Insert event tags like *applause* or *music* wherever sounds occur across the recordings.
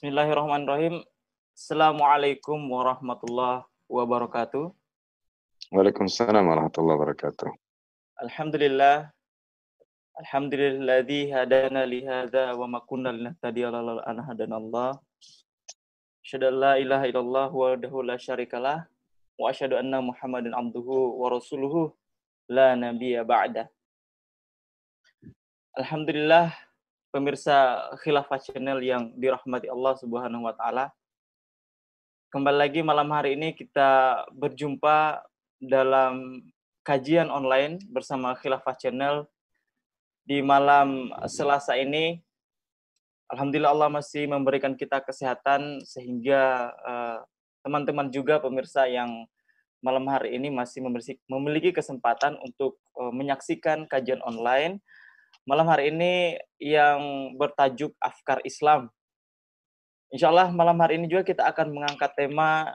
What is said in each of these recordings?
Bismillahirrahmanirrahim. Assalamualaikum warahmatullahi wabarakatuh. Waalaikumsalam warahmatullahi wabarakatuh. Alhamdulillah. Alhamdulilladzi hadana li hadza wa ma kunna linahtadiya laula an hadana Allah. Asyhadu an la ilaha illallah wahdahu la syarikalah wa asyhadu anna Muhammadan abduhu wa rasuluhu la nabiyya ba'da. Alhamdulillah pemirsa Khilafah Channel yang dirahmati Allah Subhanahu wa taala. Kembali lagi malam hari ini kita berjumpa dalam kajian online bersama Khilafah Channel di malam Selasa ini. Alhamdulillah Allah masih memberikan kita kesehatan sehingga teman teman-teman juga pemirsa yang malam hari ini masih memiliki kesempatan untuk uh, menyaksikan kajian online. Malam hari ini yang bertajuk Afkar Islam Insya Allah malam hari ini juga kita akan mengangkat tema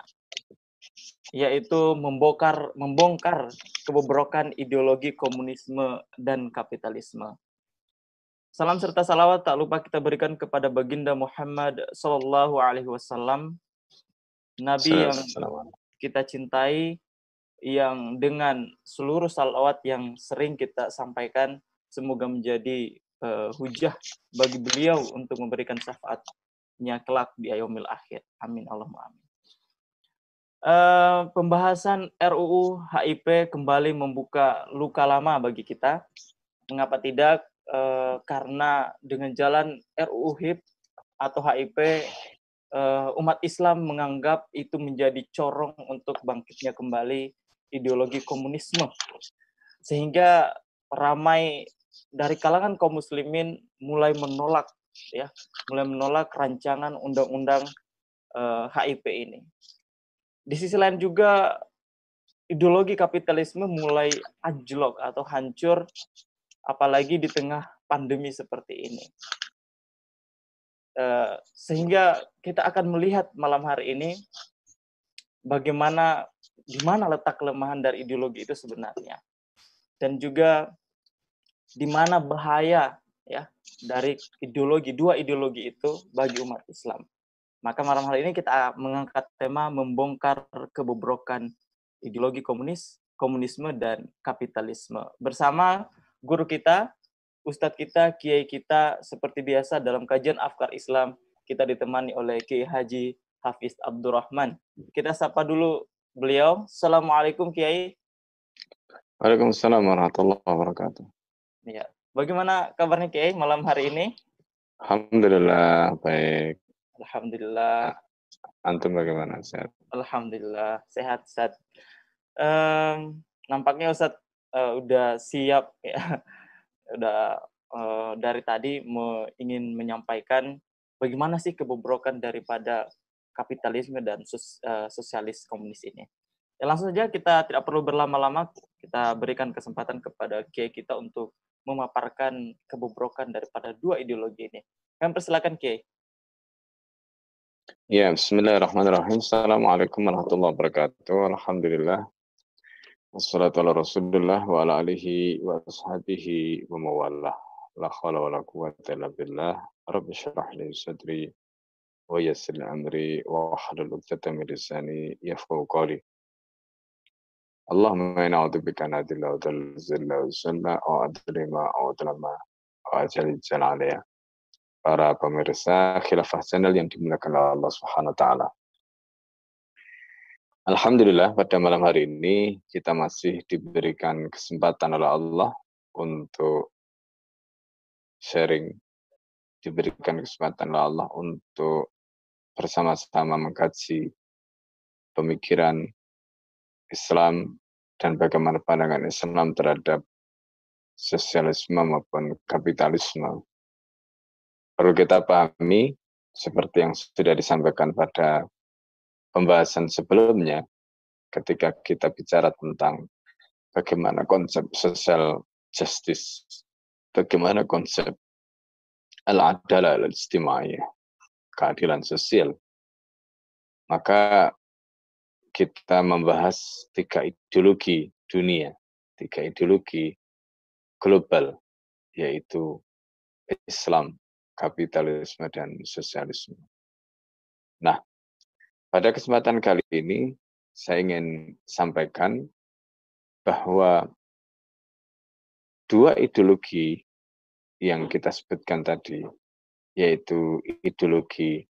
yaitu membongkar membongkar kebobrokan ideologi komunisme dan kapitalisme. Salam serta salawat tak lupa kita berikan kepada baginda Muhammad Sallallahu Alaihi Wasallam, Nabi yang kita cintai, yang dengan seluruh salawat yang sering kita sampaikan, semoga menjadi uh, hujah bagi beliau untuk memberikan syafaat nya kelak di ayomil akhir. Amin Allahumma amin. Uh, pembahasan RUU HIP kembali membuka luka lama bagi kita. Mengapa tidak? Uh, karena dengan jalan RUU HIP atau HIP, uh, umat Islam menganggap itu menjadi corong untuk bangkitnya kembali ideologi komunisme. Sehingga ramai dari kalangan kaum muslimin mulai menolak ya mulai menolak rancangan undang-undang uh, eh, HIP ini. Di sisi lain juga ideologi kapitalisme mulai anjlok atau hancur apalagi di tengah pandemi seperti ini. Uh, sehingga kita akan melihat malam hari ini bagaimana di mana letak kelemahan dari ideologi itu sebenarnya dan juga di mana bahaya ya dari ideologi dua ideologi itu bagi umat Islam. Maka malam hari ini kita mengangkat tema membongkar kebobrokan ideologi komunis, komunisme dan kapitalisme bersama guru kita, ustadz kita, kiai kita seperti biasa dalam kajian Afkar Islam kita ditemani oleh Kiai Haji Hafiz Abdurrahman. Kita sapa dulu beliau. Assalamualaikum Kiai. Waalaikumsalam warahmatullahi wabarakatuh. Ya, Bagaimana kabarnya Kiai malam hari ini? Alhamdulillah baik. Alhamdulillah. Antum bagaimana sehat? Alhamdulillah sehat sehat. Um, nampaknya Ustaz uh, udah siap ya, *laughs* udah uh, dari tadi me, ingin menyampaikan bagaimana sih kebobrokan daripada kapitalisme dan sos, uh, sosialis komunis ini. Ya, langsung saja kita tidak perlu berlama-lama, kita berikan kesempatan kepada Kiai kita untuk memaparkan kebobrokan daripada dua ideologi ini. Kami persilakan Kiai. Ya, bismillahirrahmanirrahim. Assalamualaikum warahmatullahi wabarakatuh. Alhamdulillah. Wassalatu ala rasulullah wa ala alihi wa ashabihi wa mawallah. La khawla wa la quwwata illa billah. Rabbi syarah li sadri wa yassir amri wa hlul 'uqdatam min lisani yafqahu. اللهم إنا أعوذ بك أن أذل وذل الذل والذل أو أظلم أو أظلم أو أجل عليا para pemirsa khilafah channel yang dimuliakan oleh Allah Subhanahu wa taala. Alhamdulillah pada malam hari ini kita masih diberikan kesempatan oleh Allah untuk sharing diberikan kesempatan oleh Allah untuk bersama-sama mengkaji pemikiran Islam dan bagaimana pandangan Islam terhadap sosialisme maupun kapitalisme. Perlu kita pahami, seperti yang sudah disampaikan pada pembahasan sebelumnya, ketika kita bicara tentang bagaimana konsep social justice, bagaimana konsep al-adalah al-istimaiyah, keadilan sosial, maka kita membahas tiga ideologi dunia, tiga ideologi global, yaitu Islam, kapitalisme, dan sosialisme. Nah, pada kesempatan kali ini saya ingin sampaikan bahwa dua ideologi yang kita sebutkan tadi, yaitu ideologi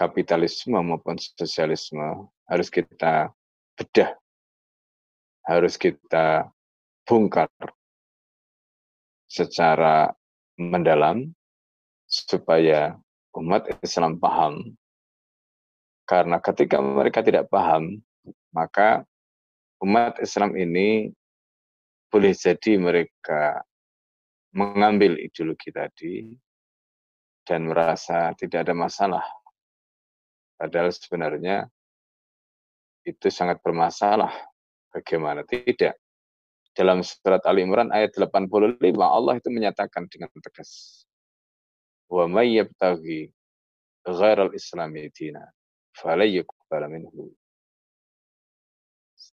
kapitalisme maupun sosialisme, harus kita bedah, harus kita bongkar secara mendalam supaya umat Islam paham karena ketika mereka tidak paham, maka umat Islam ini boleh jadi mereka mengambil ideologi tadi dan merasa tidak ada masalah. Padahal sebenarnya itu sangat bermasalah. Bagaimana tidak? Dalam surat Ali Imran ayat 85 Allah itu menyatakan dengan tegas. Wa may yabtaghi ghairal islami dina minhu.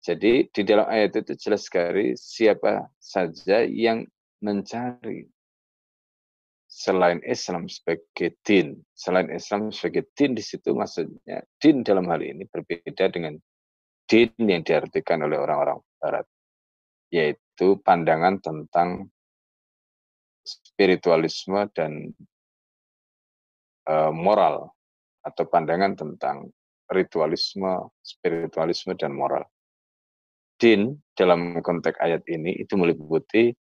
Jadi di dalam ayat itu jelas sekali siapa saja yang mencari selain Islam sebagai din. Selain Islam sebagai din di situ maksudnya din dalam hal ini berbeda dengan din yang diartikan oleh orang-orang barat. Yaitu pandangan tentang spiritualisme dan uh, moral atau pandangan tentang ritualisme, spiritualisme, dan moral. Din dalam konteks ayat ini itu meliputi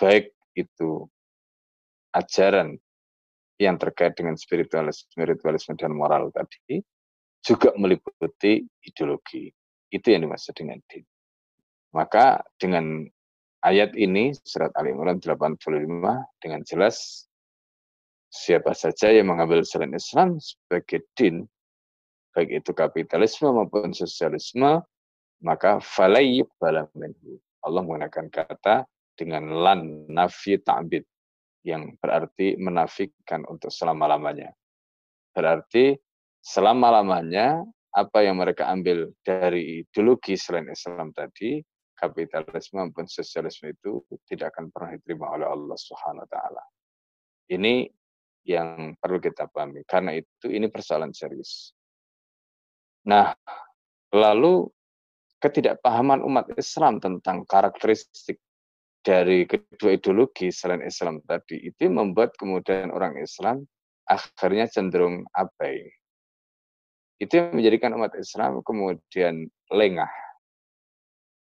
baik itu ajaran yang terkait dengan spiritualisme, spiritualisme dan moral tadi, juga meliputi ideologi. Itu yang dimaksud dengan din. Maka dengan ayat ini, surat Al-Imran 85, dengan jelas siapa saja yang mengambil selain Islam sebagai din, baik itu kapitalisme maupun sosialisme, maka falayyuk minhu. Allah menggunakan kata dengan lan nafi ta'bid yang berarti menafikan untuk selama-lamanya. Berarti selama-lamanya apa yang mereka ambil dari ideologi selain Islam tadi, kapitalisme maupun sosialisme itu tidak akan pernah diterima oleh Allah Subhanahu wa taala. Ini yang perlu kita pahami. Karena itu ini persoalan serius. Nah, lalu ketidakpahaman umat Islam tentang karakteristik dari kedua ideologi selain Islam tadi itu membuat kemudian orang Islam akhirnya cenderung abai. Itu yang menjadikan umat Islam kemudian lengah.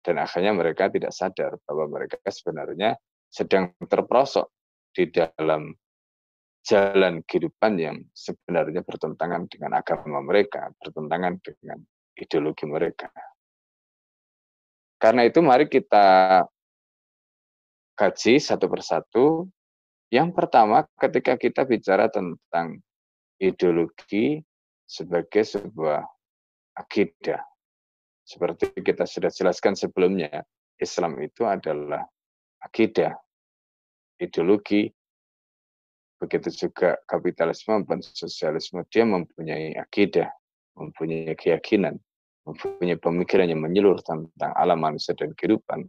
Dan akhirnya mereka tidak sadar bahwa mereka sebenarnya sedang terprosok di dalam jalan kehidupan yang sebenarnya bertentangan dengan agama mereka, bertentangan dengan ideologi mereka. Karena itu mari kita kaji satu persatu. Yang pertama ketika kita bicara tentang ideologi sebagai sebuah akidah. Seperti kita sudah jelaskan sebelumnya, Islam itu adalah akidah, ideologi Begitu juga kapitalisme dan sosialisme, dia mempunyai akidah, mempunyai keyakinan, mempunyai pemikiran yang menyeluruh tentang alam manusia dan kehidupan.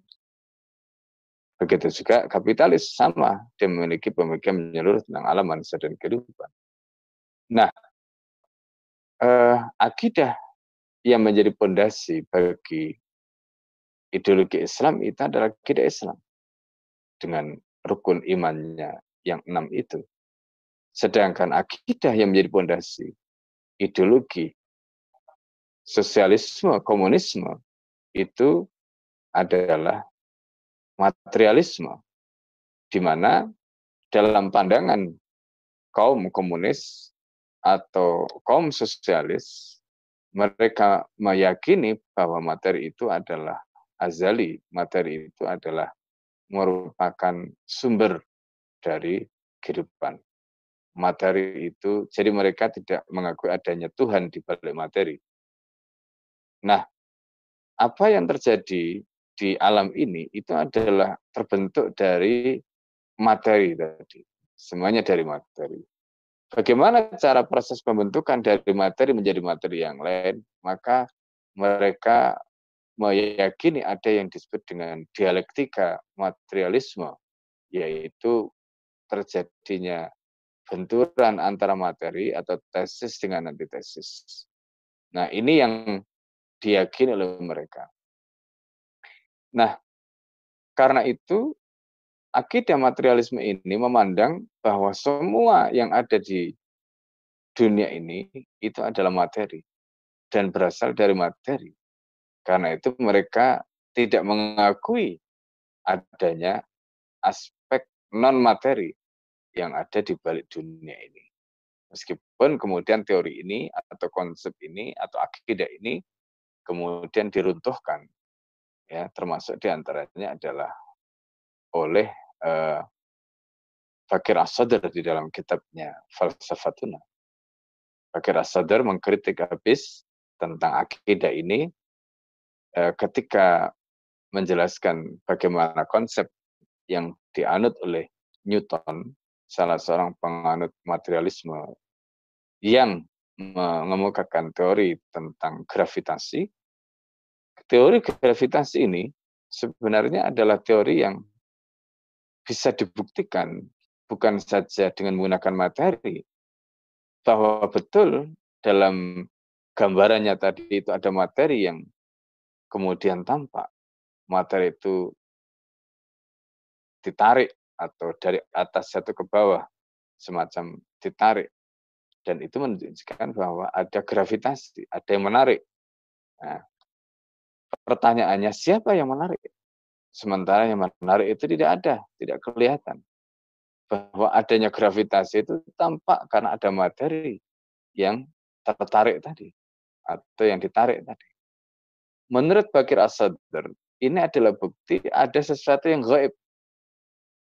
Begitu juga kapitalis sama, dia memiliki pemikiran menyeluruh tentang alam manusia dan kehidupan. Nah, eh, akidah yang menjadi pondasi bagi ideologi Islam itu adalah akidah Islam dengan rukun imannya yang enam itu. Sedangkan akidah yang menjadi pondasi ideologi sosialisme, komunisme itu adalah materialisme di mana dalam pandangan kaum komunis atau kaum sosialis mereka meyakini bahwa materi itu adalah azali, materi itu adalah merupakan sumber dari kehidupan materi itu, jadi mereka tidak mengakui adanya Tuhan di balik materi. Nah, apa yang terjadi di alam ini itu adalah terbentuk dari materi tadi. Semuanya dari materi. Bagaimana cara proses pembentukan dari materi menjadi materi yang lain? Maka mereka meyakini ada yang disebut dengan dialektika materialisme, yaitu terjadinya benturan antara materi atau tesis dengan antitesis. Nah, ini yang diyakini oleh mereka. Nah, karena itu akidah materialisme ini memandang bahwa semua yang ada di dunia ini itu adalah materi dan berasal dari materi. Karena itu mereka tidak mengakui adanya aspek non materi yang ada di balik dunia ini. Meskipun kemudian teori ini atau konsep ini atau akidah ini kemudian diruntuhkan, ya termasuk di antaranya adalah oleh uh, Fakir As-Sadr di dalam kitabnya Falsafatuna. Fakir As-Sadr mengkritik habis tentang akidah ini uh, ketika menjelaskan bagaimana konsep yang dianut oleh Newton salah seorang penganut materialisme yang mengemukakan teori tentang gravitasi. Teori gravitasi ini sebenarnya adalah teori yang bisa dibuktikan bukan saja dengan menggunakan materi, bahwa betul dalam gambarannya tadi itu ada materi yang kemudian tampak. Materi itu ditarik atau dari atas satu ke bawah semacam ditarik dan itu menunjukkan bahwa ada gravitasi, ada yang menarik. Nah, pertanyaannya siapa yang menarik? Sementara yang menarik itu tidak ada, tidak kelihatan. Bahwa adanya gravitasi itu tampak karena ada materi yang tertarik tadi atau yang ditarik tadi. Menurut Bakir Asadr, ini adalah bukti ada sesuatu yang gaib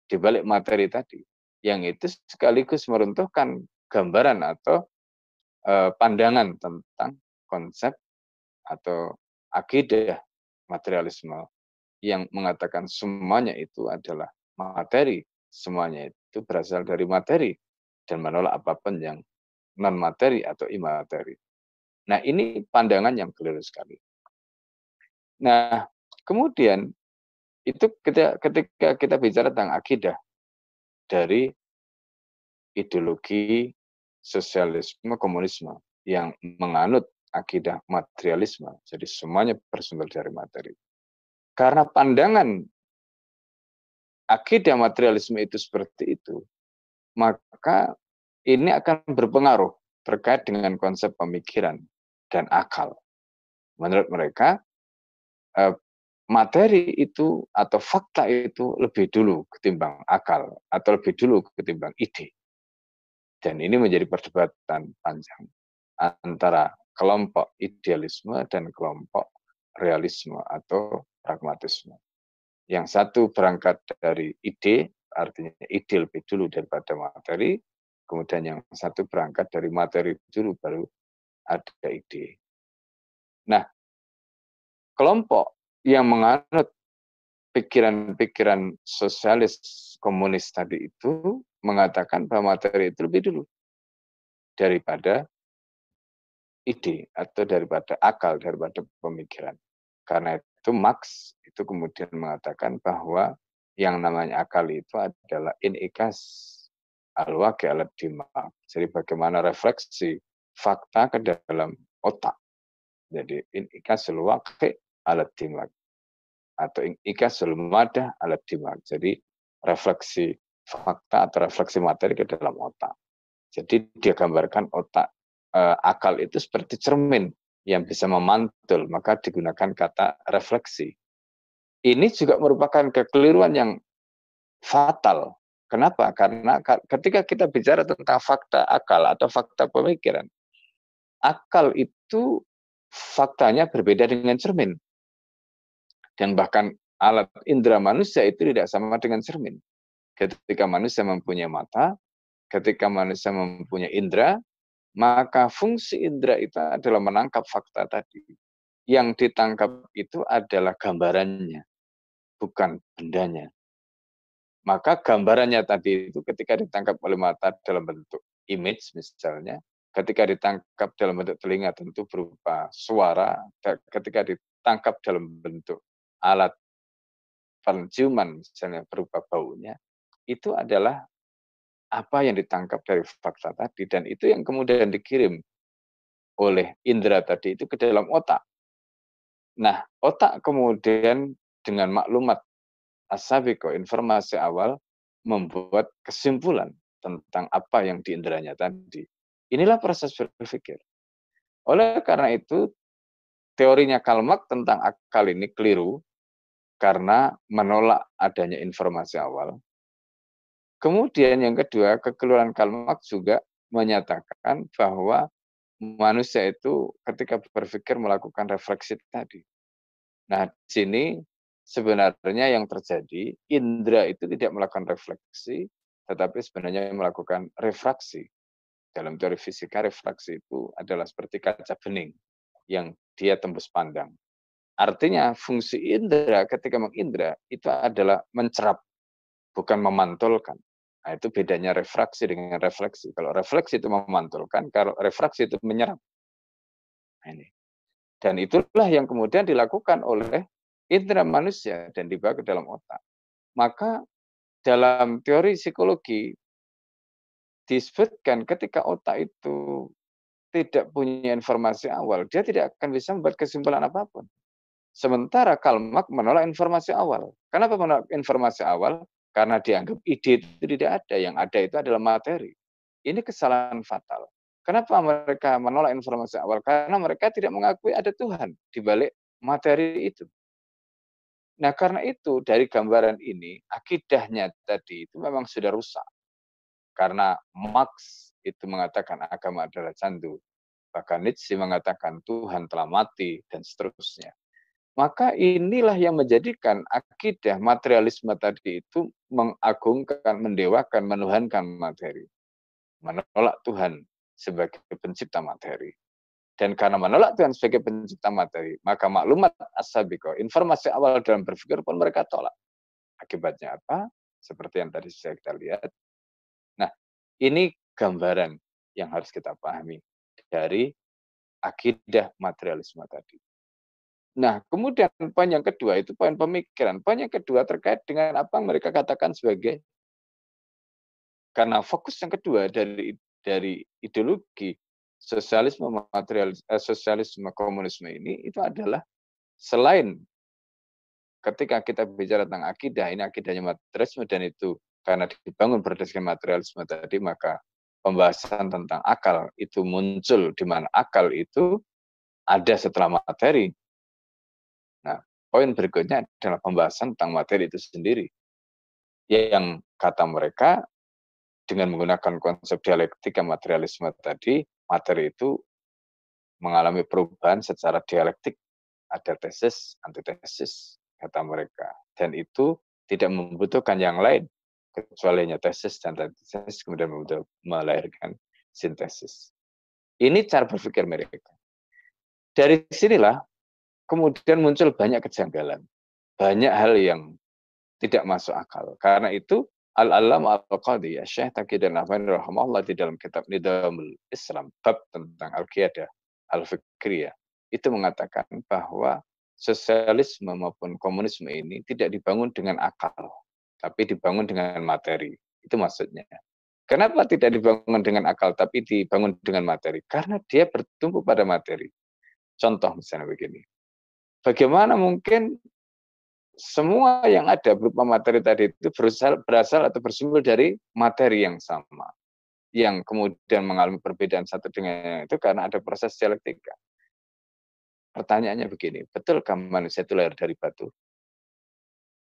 di balik materi tadi. Yang itu sekaligus meruntuhkan gambaran atau eh, pandangan tentang konsep atau akidah materialisme yang mengatakan semuanya itu adalah materi, semuanya itu berasal dari materi dan menolak apa pun yang non materi atau imateri. Nah, ini pandangan yang keliru sekali. Nah, kemudian itu ketika, ketika kita bicara tentang akidah dari ideologi sosialisme komunisme yang menganut akidah materialisme. Jadi semuanya bersumber dari materi. Karena pandangan akidah materialisme itu seperti itu, maka ini akan berpengaruh terkait dengan konsep pemikiran dan akal. Menurut mereka, eh, materi itu atau fakta itu lebih dulu ketimbang akal atau lebih dulu ketimbang ide. Dan ini menjadi perdebatan panjang antara kelompok idealisme dan kelompok realisme atau pragmatisme. Yang satu berangkat dari ide, artinya ide lebih dulu daripada materi, kemudian yang satu berangkat dari materi dulu baru ada ide. Nah, kelompok yang menganut pikiran-pikiran sosialis komunis tadi itu mengatakan bahwa materi itu lebih dulu daripada ide atau daripada akal, daripada pemikiran. Karena itu Marx itu kemudian mengatakan bahwa yang namanya akal itu adalah inikas al-waqi alat dimak. Jadi bagaimana refleksi fakta ke dalam otak. Jadi inikas al-waqi alat dimak atau ikasul madah alat dimak. Jadi refleksi fakta atau refleksi materi ke dalam otak. Jadi dia gambarkan otak eh, akal itu seperti cermin yang bisa memantul, maka digunakan kata refleksi. Ini juga merupakan kekeliruan yang fatal. Kenapa? Karena ketika kita bicara tentang fakta akal atau fakta pemikiran, akal itu faktanya berbeda dengan cermin. Dan bahkan alat indera manusia itu tidak sama dengan cermin. Ketika manusia mempunyai mata, ketika manusia mempunyai indera, maka fungsi indera itu adalah menangkap fakta tadi. Yang ditangkap itu adalah gambarannya, bukan bendanya. Maka gambarannya tadi itu ketika ditangkap oleh mata dalam bentuk image misalnya, ketika ditangkap dalam bentuk telinga tentu berupa suara, ketika ditangkap dalam bentuk alat penciuman misalnya berupa baunya, itu adalah apa yang ditangkap dari fakta tadi dan itu yang kemudian dikirim oleh indera tadi itu ke dalam otak. Nah, otak kemudian dengan maklumat asabiko informasi awal membuat kesimpulan tentang apa yang diinderanya tadi. Inilah proses berpikir. Oleh karena itu, teorinya Kalmak tentang akal ini keliru karena menolak adanya informasi awal. Kemudian yang kedua, kekeliruan Kalmak juga menyatakan bahwa manusia itu ketika berpikir melakukan refleksi tadi. Nah, di sini sebenarnya yang terjadi, indera itu tidak melakukan refleksi, tetapi sebenarnya melakukan refraksi. Dalam teori fisika, refraksi itu adalah seperti kaca bening yang dia tembus pandang. Artinya fungsi indera ketika mengindra itu adalah mencerap, bukan memantulkan. Nah, itu bedanya refraksi dengan refleksi. Kalau refleksi itu memantulkan, kalau refraksi itu menyerap. Nah, ini. Dan itulah yang kemudian dilakukan oleh indera manusia dan dibawa ke dalam otak. Maka dalam teori psikologi disebutkan ketika otak itu tidak punya informasi awal, dia tidak akan bisa membuat kesimpulan apa pun. Sementara Kalmak menolak informasi awal. Kenapa menolak informasi awal? Karena dianggap ide itu tidak ada, yang ada itu adalah materi. Ini kesalahan fatal. Kenapa mereka menolak informasi awal? Karena mereka tidak mengakui ada Tuhan di balik materi itu. Nah, karena itu dari gambaran ini akidahnya tadi itu memang sudah rusak. Karena Marx itu mengatakan agama adalah candu. Bahkan Nietzsche mengatakan Tuhan telah mati dan seterusnya. Maka inilah yang menjadikan akidah materialisme tadi itu mengagungkan, mendewakan, menuhankan materi. Menolak Tuhan sebagai pencipta materi. Dan karena menolak Tuhan sebagai pencipta materi, maka maklumat asabiko, informasi awal dalam berpikir pun mereka tolak. Akibatnya apa? Seperti yang tadi saya kita lihat. Nah, ini gambaran yang harus kita pahami dari akidah materialisme tadi. Nah, kemudian poin yang kedua itu poin pemikiran. Poin yang kedua terkait dengan apa yang mereka katakan sebagai karena fokus yang kedua dari dari ideologi sosialisme materialis eh, sosialisme komunisme ini itu adalah selain ketika kita bicara tentang akidah ini akidahnya materialisme dan itu karena dibangun berdasarkan materialisme tadi maka pembahasan tentang akal itu muncul di mana akal itu ada setelah materi. Poin berikutnya adalah pembahasan tentang materi itu sendiri. Yang kata mereka dengan menggunakan konsep dialektika materialisme tadi materi itu mengalami perubahan secara dialektik. Ada tesis, antitesis, kata mereka. Dan itu tidak membutuhkan yang lain, kecuali hanya tesis dan antitesis, kemudian melahirkan sintesis. Ini cara berpikir mereka. Dari sinilah kemudian muncul banyak kejanggalan. Banyak hal yang tidak masuk akal. Karena itu Al-Alam Al-Qadi, ya, Syekh Taqiyuddin Ahmad rahimahullah di dalam kitab Nidamul Islam, bab tentang Al-Qiyadah, Al-Fikriyah, itu mengatakan bahwa sosialisme maupun komunisme ini tidak dibangun dengan akal, tapi dibangun dengan materi. Itu maksudnya. Kenapa tidak dibangun dengan akal, tapi dibangun dengan materi? Karena dia bertumbuh pada materi. Contoh misalnya begini. Bagaimana mungkin semua yang ada berupa materi tadi itu berasal, berasal atau bersumber dari materi yang sama. Yang kemudian mengalami perbedaan satu dengan yang itu karena ada proses dialektika. Pertanyaannya begini, betulkah manusia itu lahir dari batu?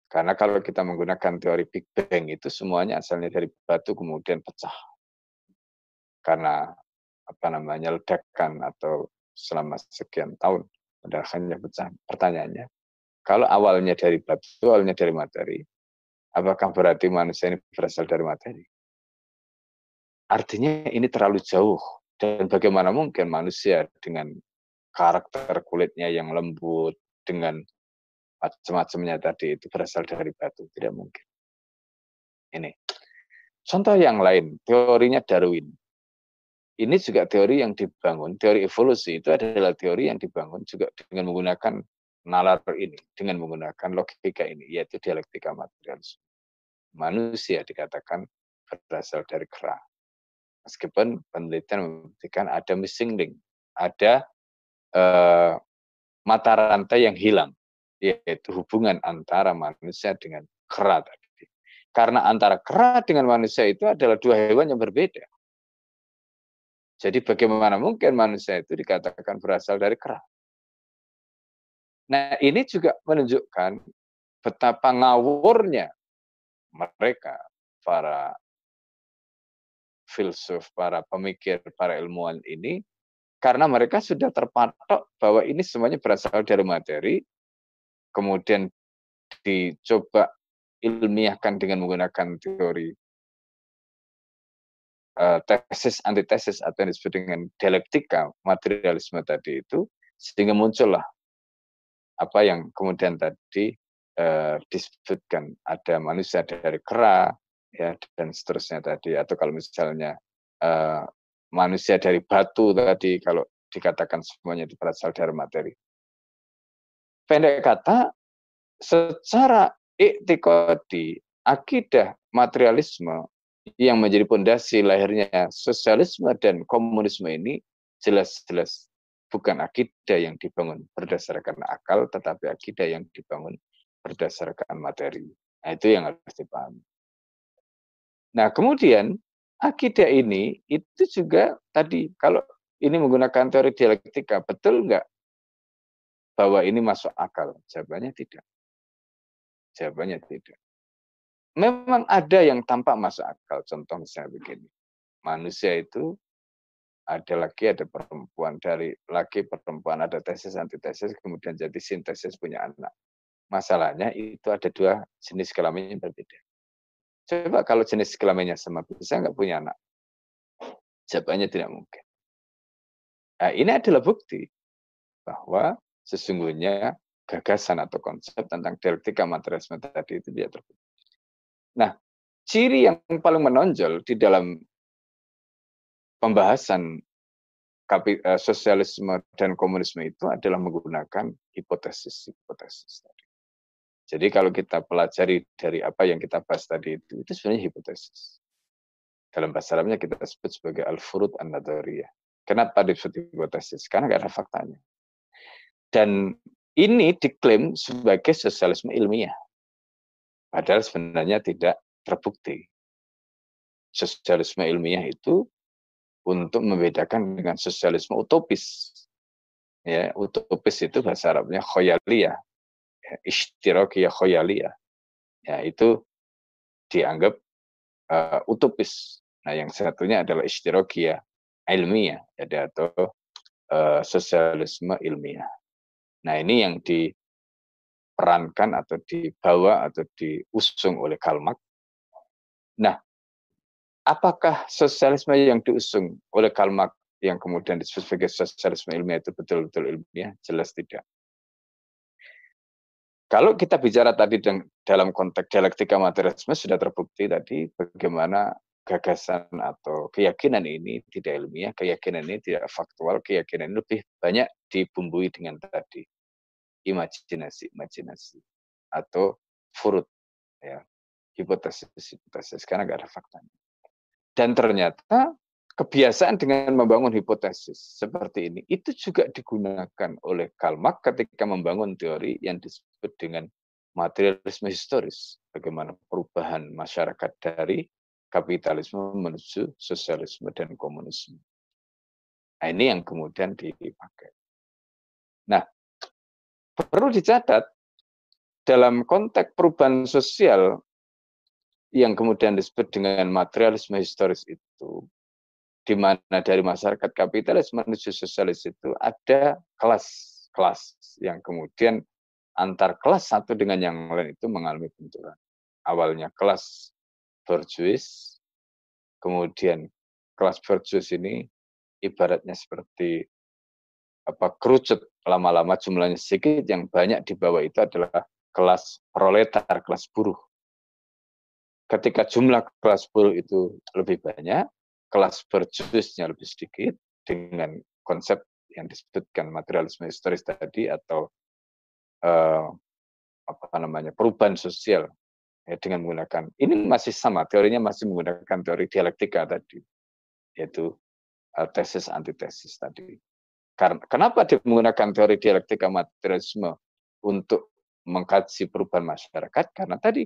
Karena kalau kita menggunakan teori Big Bang itu semuanya asalnya dari batu kemudian pecah. Karena apa namanya ledakan atau selama sekian tahun ledakannya pecah. Pertanyaannya, kalau awalnya dari batu, awalnya dari materi, apakah berarti manusia ini berasal dari materi? Artinya ini terlalu jauh. Dan bagaimana mungkin manusia dengan karakter kulitnya yang lembut, dengan macam-macamnya tadi itu berasal dari batu. Tidak mungkin. Ini. Contoh yang lain, teorinya Darwin. Ini juga teori yang dibangun, teori evolusi itu adalah teori yang dibangun juga dengan menggunakan nalar ini dengan menggunakan logika ini, yaitu dialektika materialisme. Manusia dikatakan berasal dari kera. Meskipun penelitian membuktikan ada missing link, ada uh, mata rantai yang hilang, yaitu hubungan antara manusia dengan kera tadi. Karena antara kera dengan manusia itu adalah dua hewan yang berbeda. Jadi bagaimana mungkin manusia itu dikatakan berasal dari kera? Nah ini juga menunjukkan betapa ngawurnya mereka, para filsuf, para pemikir, para ilmuwan ini, karena mereka sudah terpatok bahwa ini semuanya berasal dari materi, kemudian dicoba ilmiahkan dengan menggunakan teori uh, tesis antitesis atau yang disebut dengan dialektika materialisme tadi itu sehingga muncullah apa yang kemudian tadi uh, disebutkan ada manusia dari kera ya dan seterusnya tadi atau kalau misalnya uh, manusia dari batu tadi kalau dikatakan semuanya itu berasal dari materi. Pendek kata, secara iktikadi, akidah materialisme yang menjadi pondasi lahirnya sosialisme dan komunisme ini jelas-jelas bukan akidah yang dibangun berdasarkan akal, tetapi akidah yang dibangun berdasarkan materi. Nah, itu yang harus dipahami. Nah, kemudian akidah ini itu juga tadi kalau ini menggunakan teori dialektika, betul enggak bahwa ini masuk akal? Jawabannya tidak. Jawabannya tidak memang ada yang tampak masuk akal. Contoh misalnya begini, manusia itu ada laki ada perempuan dari laki perempuan ada tesis antitesis kemudian jadi sintesis punya anak. Masalahnya itu ada dua jenis kelamin yang berbeda. Coba kalau jenis kelaminnya sama bisa nggak punya anak? Jawabannya tidak mungkin. Nah, ini adalah bukti bahwa sesungguhnya gagasan atau konsep tentang dialektika materialisme tadi itu tidak terbukti. Nah, ciri yang paling menonjol di dalam pembahasan uh, sosialisme dan komunisme itu adalah menggunakan hipotesis-hipotesis tadi. Jadi kalau kita pelajari dari apa yang kita bahas tadi itu, itu sebenarnya hipotesis. Dalam bahasa Arabnya kita sebut sebagai al-furud an-nadariyah. Kenapa disebut hipotesis? Karena nggak ada faktanya. Dan ini diklaim sebagai sosialisme ilmiah. Padahal sebenarnya tidak terbukti. Sosialisme ilmiah itu untuk membedakan dengan sosialisme utopis. Ya, utopis itu bahasa Arabnya khoyaliyah. Ya, ishtirakiyah khoyaliyah. Ya, itu dianggap uh, utopis. Nah, yang satunya adalah ishtirakiyah ilmiah, jadi atau uh, sosialisme ilmiah. Nah, ini yang di diperankan atau dibawa atau diusung oleh Karl Marx. Nah, apakah sosialisme yang diusung oleh Karl Marx yang kemudian disebut sebagai sosialisme ilmiah itu betul-betul ilmiah? Jelas tidak. Kalau kita bicara tadi dalam konteks dialektika materialisme sudah terbukti tadi bagaimana gagasan atau keyakinan ini tidak ilmiah, keyakinan ini tidak faktual, keyakinan ini lebih banyak dibumbui dengan tadi imajinasi imajinasi atau furut ya hipotesis hipotesis karena nggak ada faktanya dan ternyata kebiasaan dengan membangun hipotesis seperti ini itu juga digunakan oleh Karl Marx ketika membangun teori yang disebut dengan materialisme historis bagaimana perubahan masyarakat dari kapitalisme menuju sosialisme dan komunisme. Nah, ini yang kemudian dipakai. Nah, Perlu dicatat, dalam konteks perubahan sosial yang kemudian disebut dengan materialisme historis itu, di mana dari masyarakat kapitalis menuju sosialis itu ada kelas-kelas yang kemudian antar kelas satu dengan yang lain itu mengalami benturan. Awalnya kelas borjuis, kemudian kelas borjuis ini ibaratnya seperti apa kerucut lama-lama jumlahnya sedikit yang banyak di bawah itu adalah kelas proletar, kelas buruh. Ketika jumlah kelas buruh itu lebih banyak, kelas berjusnya lebih sedikit dengan konsep yang disebutkan materialisme historis tadi atau uh, apa namanya perubahan sosial ya, dengan menggunakan ini masih sama teorinya masih menggunakan teori dialektika tadi yaitu uh, tesis antitesis tadi. Karena kenapa dia menggunakan teori dialektika materialisme untuk mengkaji perubahan masyarakat? Karena tadi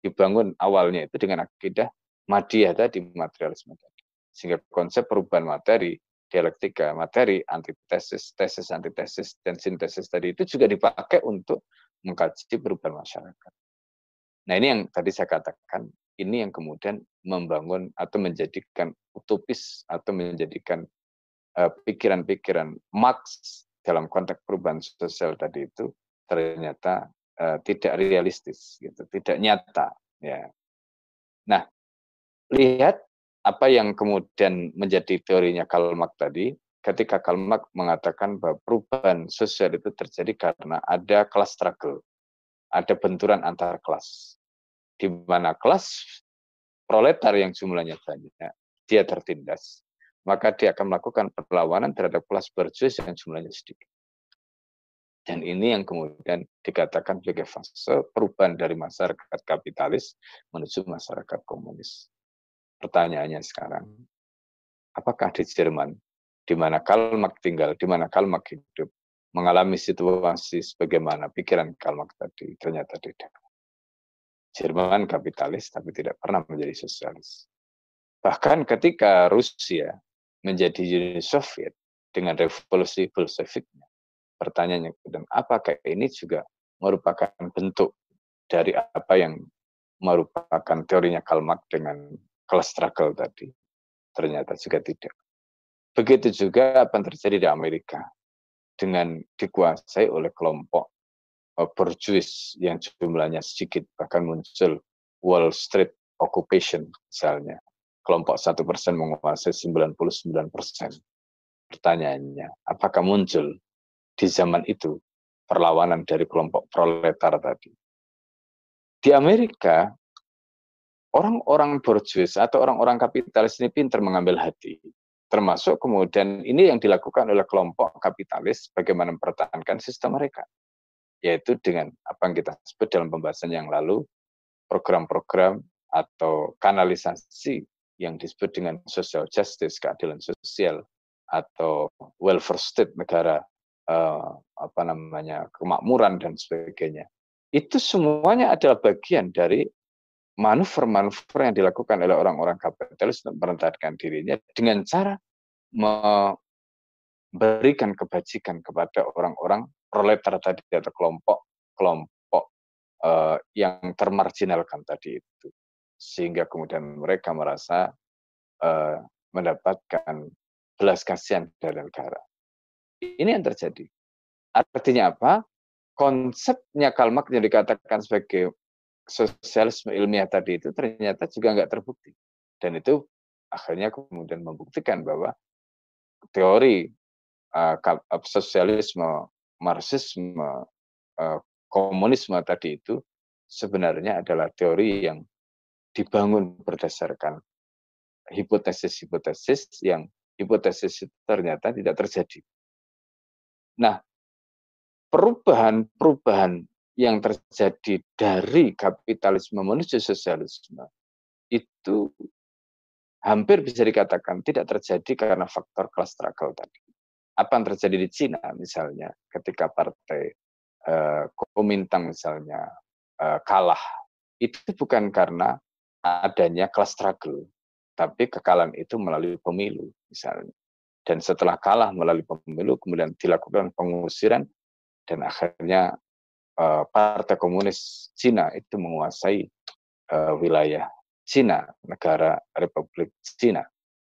dibangun awalnya itu dengan akidah madiyah tadi materialisme tadi. Sehingga konsep perubahan materi, dialektika materi, antitesis, tesis, antitesis, dan sintesis tadi itu juga dipakai untuk mengkaji perubahan masyarakat. Nah ini yang tadi saya katakan, ini yang kemudian membangun atau menjadikan utopis atau menjadikan pikiran-pikiran uh, Marx dalam konteks perubahan sosial tadi itu ternyata uh, tidak realistis, gitu, tidak nyata. Ya. Nah, lihat apa yang kemudian menjadi teorinya Karl Marx tadi, ketika Karl Marx mengatakan bahwa perubahan sosial itu terjadi karena ada kelas struggle, ada benturan antar kelas di mana kelas proletar yang jumlahnya banyak, dia tertindas, maka dia akan melakukan perlawanan terhadap kelas berjuis yang jumlahnya sedikit. Dan ini yang kemudian dikatakan sebagai fase perubahan dari masyarakat kapitalis menuju masyarakat komunis. Pertanyaannya sekarang, apakah di Jerman, di mana Karl Marx tinggal, di mana Karl Marx hidup, mengalami situasi sebagaimana pikiran Karl Marx tadi? Ternyata tidak. Jerman kapitalis tapi tidak pernah menjadi sosialis. Bahkan ketika Rusia menjadi Uni Soviet dengan revolusi Bolsheviknya, pertanyaannya dan apakah ini juga merupakan bentuk dari apa yang merupakan teorinya Karl Marx dengan class struggle tadi? Ternyata juga tidak. Begitu juga apa yang terjadi di Amerika dengan dikuasai oleh kelompok uh, berjuis yang jumlahnya sedikit, bahkan muncul Wall Street Occupation misalnya. Kelompok satu persen menguasai 99 persen. Pertanyaannya, apakah muncul di zaman itu perlawanan dari kelompok proletar tadi? Di Amerika, orang-orang berjuis atau orang-orang kapitalis ini pintar mengambil hati. Termasuk kemudian ini yang dilakukan oleh kelompok kapitalis bagaimana mempertahankan sistem mereka yaitu dengan apa yang kita sebut dalam pembahasan yang lalu, program-program atau kanalisasi yang disebut dengan social justice, keadilan sosial, atau welfare state negara eh, apa namanya kemakmuran dan sebagainya. Itu semuanya adalah bagian dari manuver-manuver yang dilakukan oleh orang-orang kapitalis untuk merentakan dirinya dengan cara memberikan kebajikan kepada orang-orang proletar tadi atau kelompok kelompok uh, yang termarginalkan tadi itu sehingga kemudian mereka merasa uh, mendapatkan belas kasihan dari negara. Ini yang terjadi. Artinya apa? Konsepnya Karl Marx yang dikatakan sebagai sosialisme ilmiah tadi itu ternyata juga nggak terbukti. Dan itu akhirnya kemudian membuktikan bahwa teori uh, sosialisme Marxisme, uh, komunisme tadi itu sebenarnya adalah teori yang dibangun berdasarkan hipotesis-hipotesis yang hipotesis ternyata tidak terjadi. Nah, perubahan-perubahan yang terjadi dari kapitalisme menuju sosialisme itu hampir bisa dikatakan tidak terjadi karena faktor kelas struggle tadi apa yang terjadi di Cina misalnya ketika partai uh, Kuomintang misalnya uh, kalah itu bukan karena adanya kelas struggle tapi kekalahan itu melalui pemilu misalnya dan setelah kalah melalui pemilu kemudian dilakukan pengusiran dan akhirnya uh, Partai Komunis Cina itu menguasai uh, wilayah Cina negara Republik Cina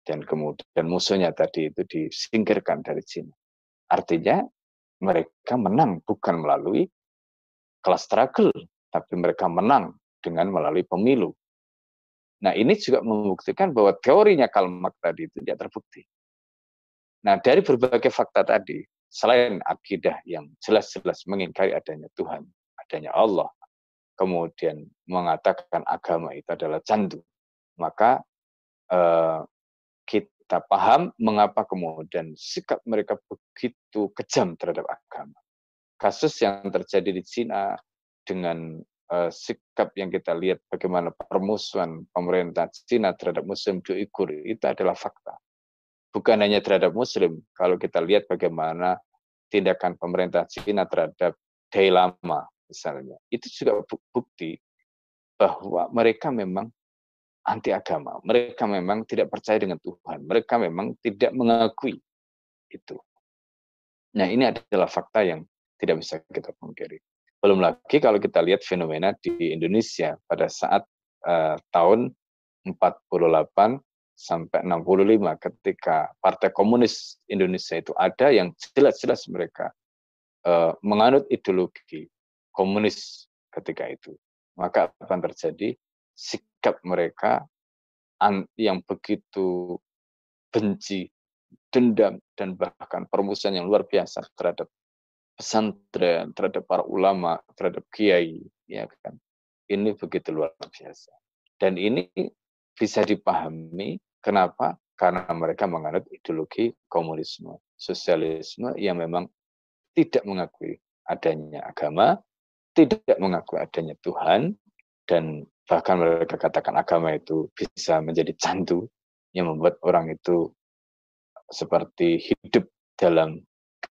dan kemudian musuhnya tadi itu disingkirkan dari Cina. Artinya mereka menang bukan melalui kelas struggle, tapi mereka menang dengan melalui pemilu. Nah ini juga membuktikan bahwa teorinya Karl Marx tadi itu tidak terbukti. Nah dari berbagai fakta tadi, selain akidah yang jelas-jelas mengingkari adanya Tuhan, adanya Allah, kemudian mengatakan agama itu adalah candu, maka eh, kita paham mengapa kemudian sikap mereka begitu kejam terhadap agama. Kasus yang terjadi di Cina dengan uh, sikap yang kita lihat bagaimana permusuhan pemerintah Cina terhadap Muslim di Uyghur itu adalah fakta. Bukan hanya terhadap Muslim, kalau kita lihat bagaimana tindakan pemerintah Cina terhadap Dalai Lama misalnya, itu juga bukti bahwa mereka memang anti agama, mereka memang tidak percaya dengan Tuhan, mereka memang tidak mengakui itu. Nah ini adalah fakta yang tidak bisa kita pungkiri. Belum lagi kalau kita lihat fenomena di Indonesia pada saat uh, tahun 48 sampai 65 ketika Partai Komunis Indonesia itu ada yang jelas-jelas mereka uh, menganut ideologi komunis ketika itu. Maka yang terjadi? Sikap mereka yang begitu benci, dendam, dan bahkan permusuhan yang luar biasa terhadap pesantren, terhadap para ulama, terhadap kiai, ya kan. Ini begitu luar biasa. Dan ini bisa dipahami kenapa? Karena mereka menganut ideologi komunisme, sosialisme yang memang tidak mengakui adanya agama, tidak mengakui adanya Tuhan, dan bahkan mereka katakan agama itu bisa menjadi candu yang membuat orang itu seperti hidup dalam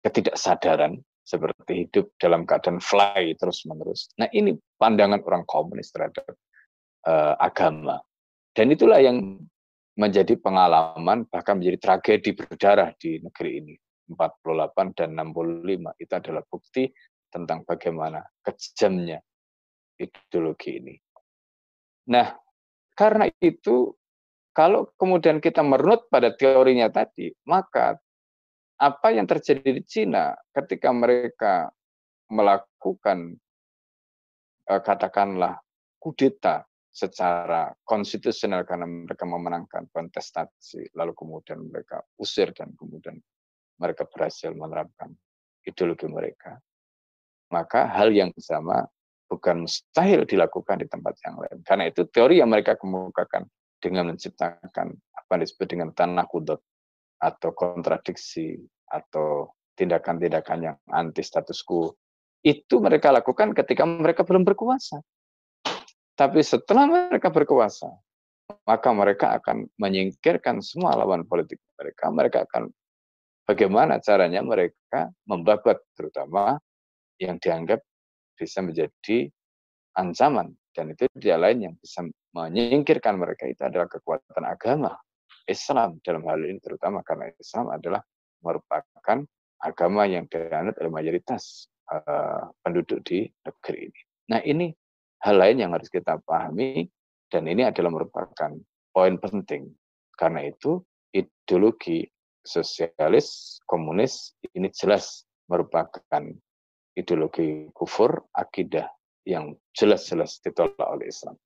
ketidaksadaran seperti hidup dalam keadaan fly terus menerus. Nah ini pandangan orang komunis terhadap uh, agama. Dan itulah yang menjadi pengalaman bahkan menjadi tragedi berdarah di negeri ini. 48 dan 65 itu adalah bukti tentang bagaimana kejamnya ideologi ini. Nah, karena itu kalau kemudian kita merunut pada teorinya tadi, maka apa yang terjadi di Cina ketika mereka melakukan eh, katakanlah kudeta secara konstitusional karena mereka memenangkan kontestasi lalu kemudian mereka usir dan kemudian mereka berhasil menerapkan ideologi mereka maka hal yang sama bukan mustahil dilakukan di tempat yang lain. Karena itu teori yang mereka kemukakan dengan menciptakan apa yang disebut dengan tanah kudot atau kontradiksi atau tindakan-tindakan yang anti status quo itu mereka lakukan ketika mereka belum berkuasa. Tapi setelah mereka berkuasa, maka mereka akan menyingkirkan semua lawan politik mereka. Mereka akan bagaimana caranya mereka membabat terutama yang dianggap bisa menjadi ancaman dan itu dia lain yang bisa menyingkirkan mereka itu adalah kekuatan agama Islam dalam hal ini terutama karena Islam adalah merupakan agama yang dianut oleh mayoritas uh, penduduk di negeri ini. Nah ini hal lain yang harus kita pahami dan ini adalah merupakan poin penting. Karena itu ideologi sosialis komunis ini jelas merupakan ideologi kufur akidah yang jelas-jelas ditolak oleh Islam.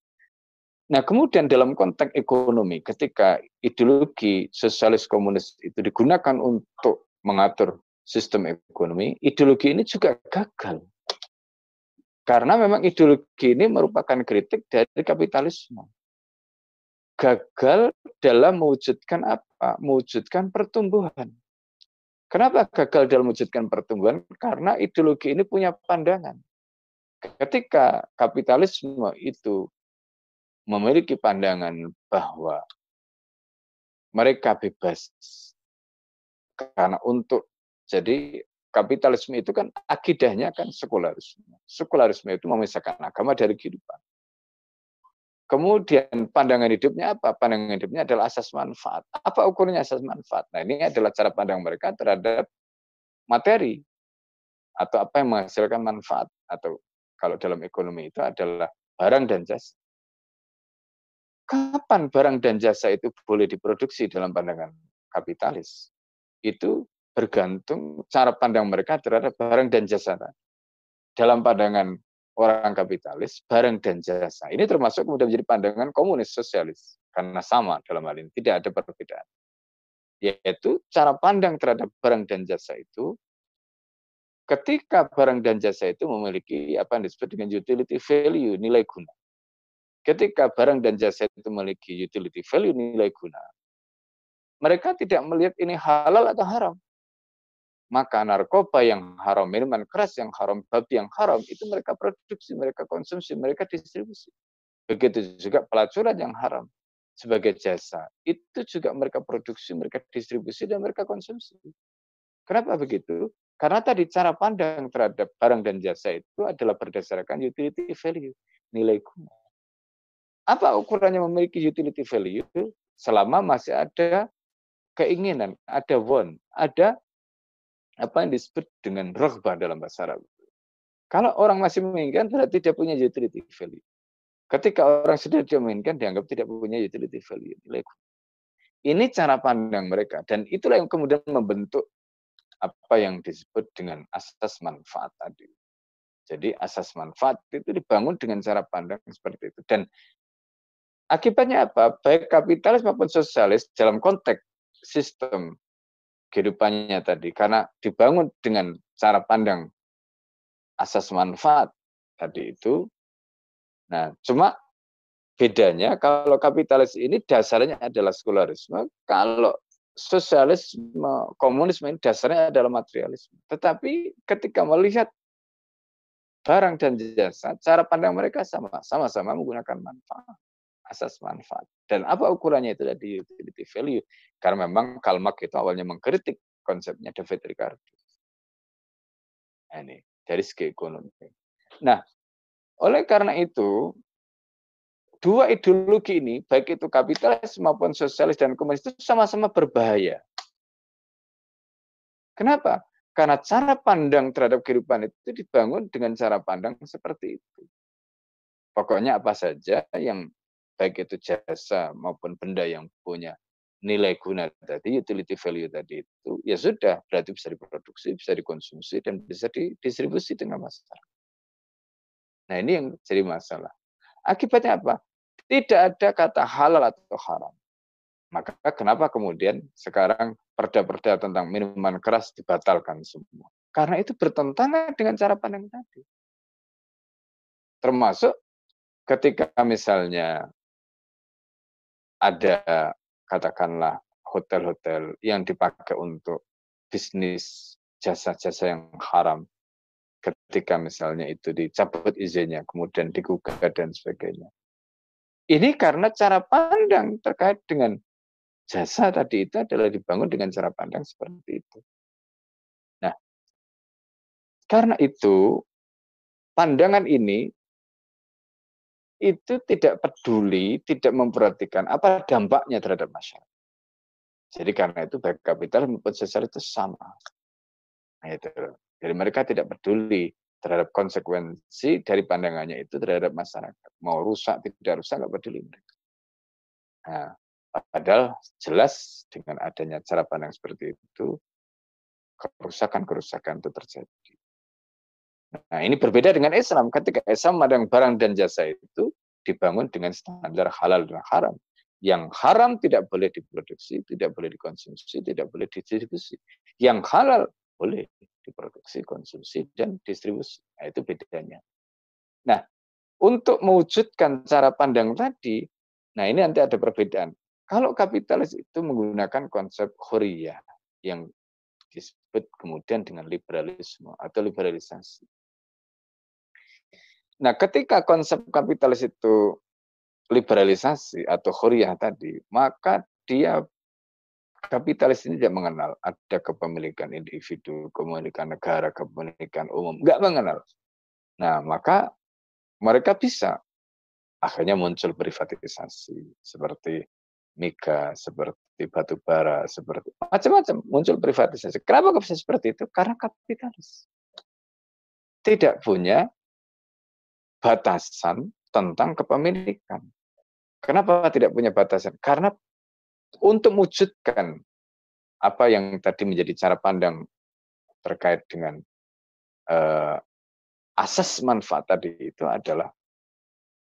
Nah, kemudian dalam konteks ekonomi, ketika ideologi sosialis komunis itu digunakan untuk mengatur sistem ekonomi, ideologi ini juga gagal. Karena memang ideologi ini merupakan kritik dari kapitalisme. Gagal dalam mewujudkan apa? Mewujudkan pertumbuhan. Kenapa gagal dalam mewujudkan pertumbuhan? Karena ideologi ini punya pandangan. Ketika kapitalisme itu memiliki pandangan bahwa mereka bebas karena untuk jadi kapitalisme itu kan akidahnya kan sekularisme. Sekularisme itu memisahkan agama dari kehidupan. Kemudian pandangan hidupnya apa? Pandangan hidupnya adalah asas manfaat. Apa ukurnya asas manfaat? Nah ini adalah cara pandang mereka terhadap materi atau apa yang menghasilkan manfaat atau kalau dalam ekonomi itu adalah barang dan jasa kapan barang dan jasa itu boleh diproduksi dalam pandangan kapitalis? Itu bergantung cara pandang mereka terhadap barang dan jasa. Dalam pandangan orang kapitalis, barang dan jasa. Ini termasuk kemudian menjadi pandangan komunis sosialis. Karena sama dalam hal ini, tidak ada perbedaan. Yaitu cara pandang terhadap barang dan jasa itu, ketika barang dan jasa itu memiliki apa yang disebut dengan utility value, nilai guna. Ketika barang dan jasa itu memiliki utility value, nilai guna, mereka tidak melihat ini halal atau haram. maka narkoba yang haram, minuman keras yang haram, babi yang haram, itu mereka produksi, mereka konsumsi, mereka distribusi. Begitu juga pelacuran yang haram sebagai jasa, itu juga mereka produksi, mereka distribusi, dan mereka konsumsi. Kenapa begitu? Karena tadi cara pandang terhadap barang dan jasa itu adalah berdasarkan utility value, nilai guna. Apa ukurannya memiliki utility value? Selama masih ada keinginan, ada want, ada apa yang disebut dengan rohbah dalam bahasa Arab. Kalau orang masih menginginkan berarti dia punya utility value. Ketika orang sudah tidak menginginkan dianggap tidak punya utility value. Ini cara pandang mereka dan itulah yang kemudian membentuk apa yang disebut dengan asas manfaat tadi. Jadi asas manfaat itu dibangun dengan cara pandang seperti itu dan Akibatnya apa? Baik kapitalis maupun sosialis dalam konteks sistem kehidupannya tadi, karena dibangun dengan cara pandang asas manfaat tadi itu. Nah, cuma bedanya kalau kapitalis ini dasarnya adalah sekularisme, kalau sosialisme, komunisme ini dasarnya adalah materialisme. Tetapi ketika melihat barang dan jasa, cara pandang mereka sama, sama-sama menggunakan manfaat asas manfaat. Dan apa ukurannya itu tadi utility value? Karena memang Karl Marx itu awalnya mengkritik konsepnya David Ricardo. Nah, ini dari segi ekonomi. Nah, oleh karena itu dua ideologi ini, baik itu kapitalis maupun sosialis dan komunis itu sama-sama berbahaya. Kenapa? Karena cara pandang terhadap kehidupan itu dibangun dengan cara pandang seperti itu. Pokoknya apa saja yang baik itu jasa maupun benda yang punya nilai guna tadi, utility value tadi itu, ya sudah, berarti bisa diproduksi, bisa dikonsumsi, dan bisa didistribusi dengan masyarakat. Nah ini yang jadi masalah. Akibatnya apa? Tidak ada kata halal atau haram. Maka kenapa kemudian sekarang perda-perda tentang minuman keras dibatalkan semua? Karena itu bertentangan dengan cara pandang tadi. Termasuk ketika misalnya ada katakanlah hotel-hotel yang dipakai untuk bisnis jasa-jasa yang haram ketika misalnya itu dicabut izinnya kemudian digugat dan sebagainya. Ini karena cara pandang terkait dengan jasa tadi itu adalah dibangun dengan cara pandang seperti itu. Nah, karena itu pandangan ini itu tidak peduli, tidak memperhatikan apa dampaknya terhadap masyarakat. Jadi karena itu baik kapital maupun sosial itu sama. Nah. Jadi mereka tidak peduli terhadap konsekuensi dari pandangannya itu terhadap masyarakat. Mau rusak, tidak rusak, nggak peduli mereka. Nah, padahal jelas dengan adanya cara pandang seperti itu, kerusakan-kerusakan itu terjadi. Nah, ini berbeda dengan Islam. Ketika Islam memandang barang dan jasa itu dibangun dengan standar halal dan haram. Yang haram tidak boleh diproduksi, tidak boleh dikonsumsi, tidak boleh didistribusi. Yang halal boleh diproduksi, konsumsi, dan distribusi. Nah, itu bedanya. Nah, untuk mewujudkan cara pandang tadi, nah ini nanti ada perbedaan. Kalau kapitalis itu menggunakan konsep khuriyah yang disebut kemudian dengan liberalisme atau liberalisasi. Nah, ketika konsep kapitalis itu liberalisasi atau khuriyah tadi, maka dia kapitalis ini tidak mengenal ada kepemilikan individu, kepemilikan negara, kepemilikan umum, nggak mengenal. Nah, maka mereka bisa akhirnya muncul privatisasi seperti miga, seperti batu bara, seperti macam-macam muncul privatisasi. Kenapa bisa seperti itu? Karena kapitalis tidak punya batasan tentang kepemilikan. Kenapa tidak punya batasan? Karena untuk mewujudkan apa yang tadi menjadi cara pandang terkait dengan uh, asas manfaat tadi itu adalah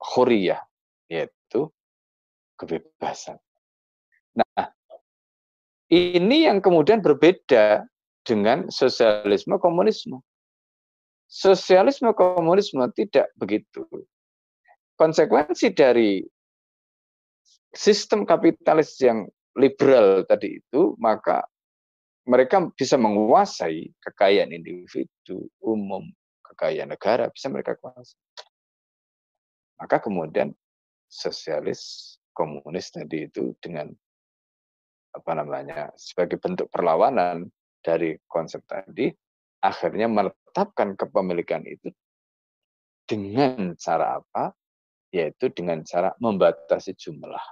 khuriyah, yaitu kebebasan. Nah, ini yang kemudian berbeda dengan sosialisme komunisme. Sosialisme komunisme tidak begitu. Konsekuensi dari sistem kapitalis yang liberal tadi itu, maka mereka bisa menguasai kekayaan individu, umum, kekayaan negara, bisa mereka kuasai. Maka kemudian sosialis, komunis tadi itu dengan apa namanya sebagai bentuk perlawanan dari konsep tadi akhirnya menetapkan kepemilikan itu dengan cara apa? Yaitu dengan cara membatasi jumlah.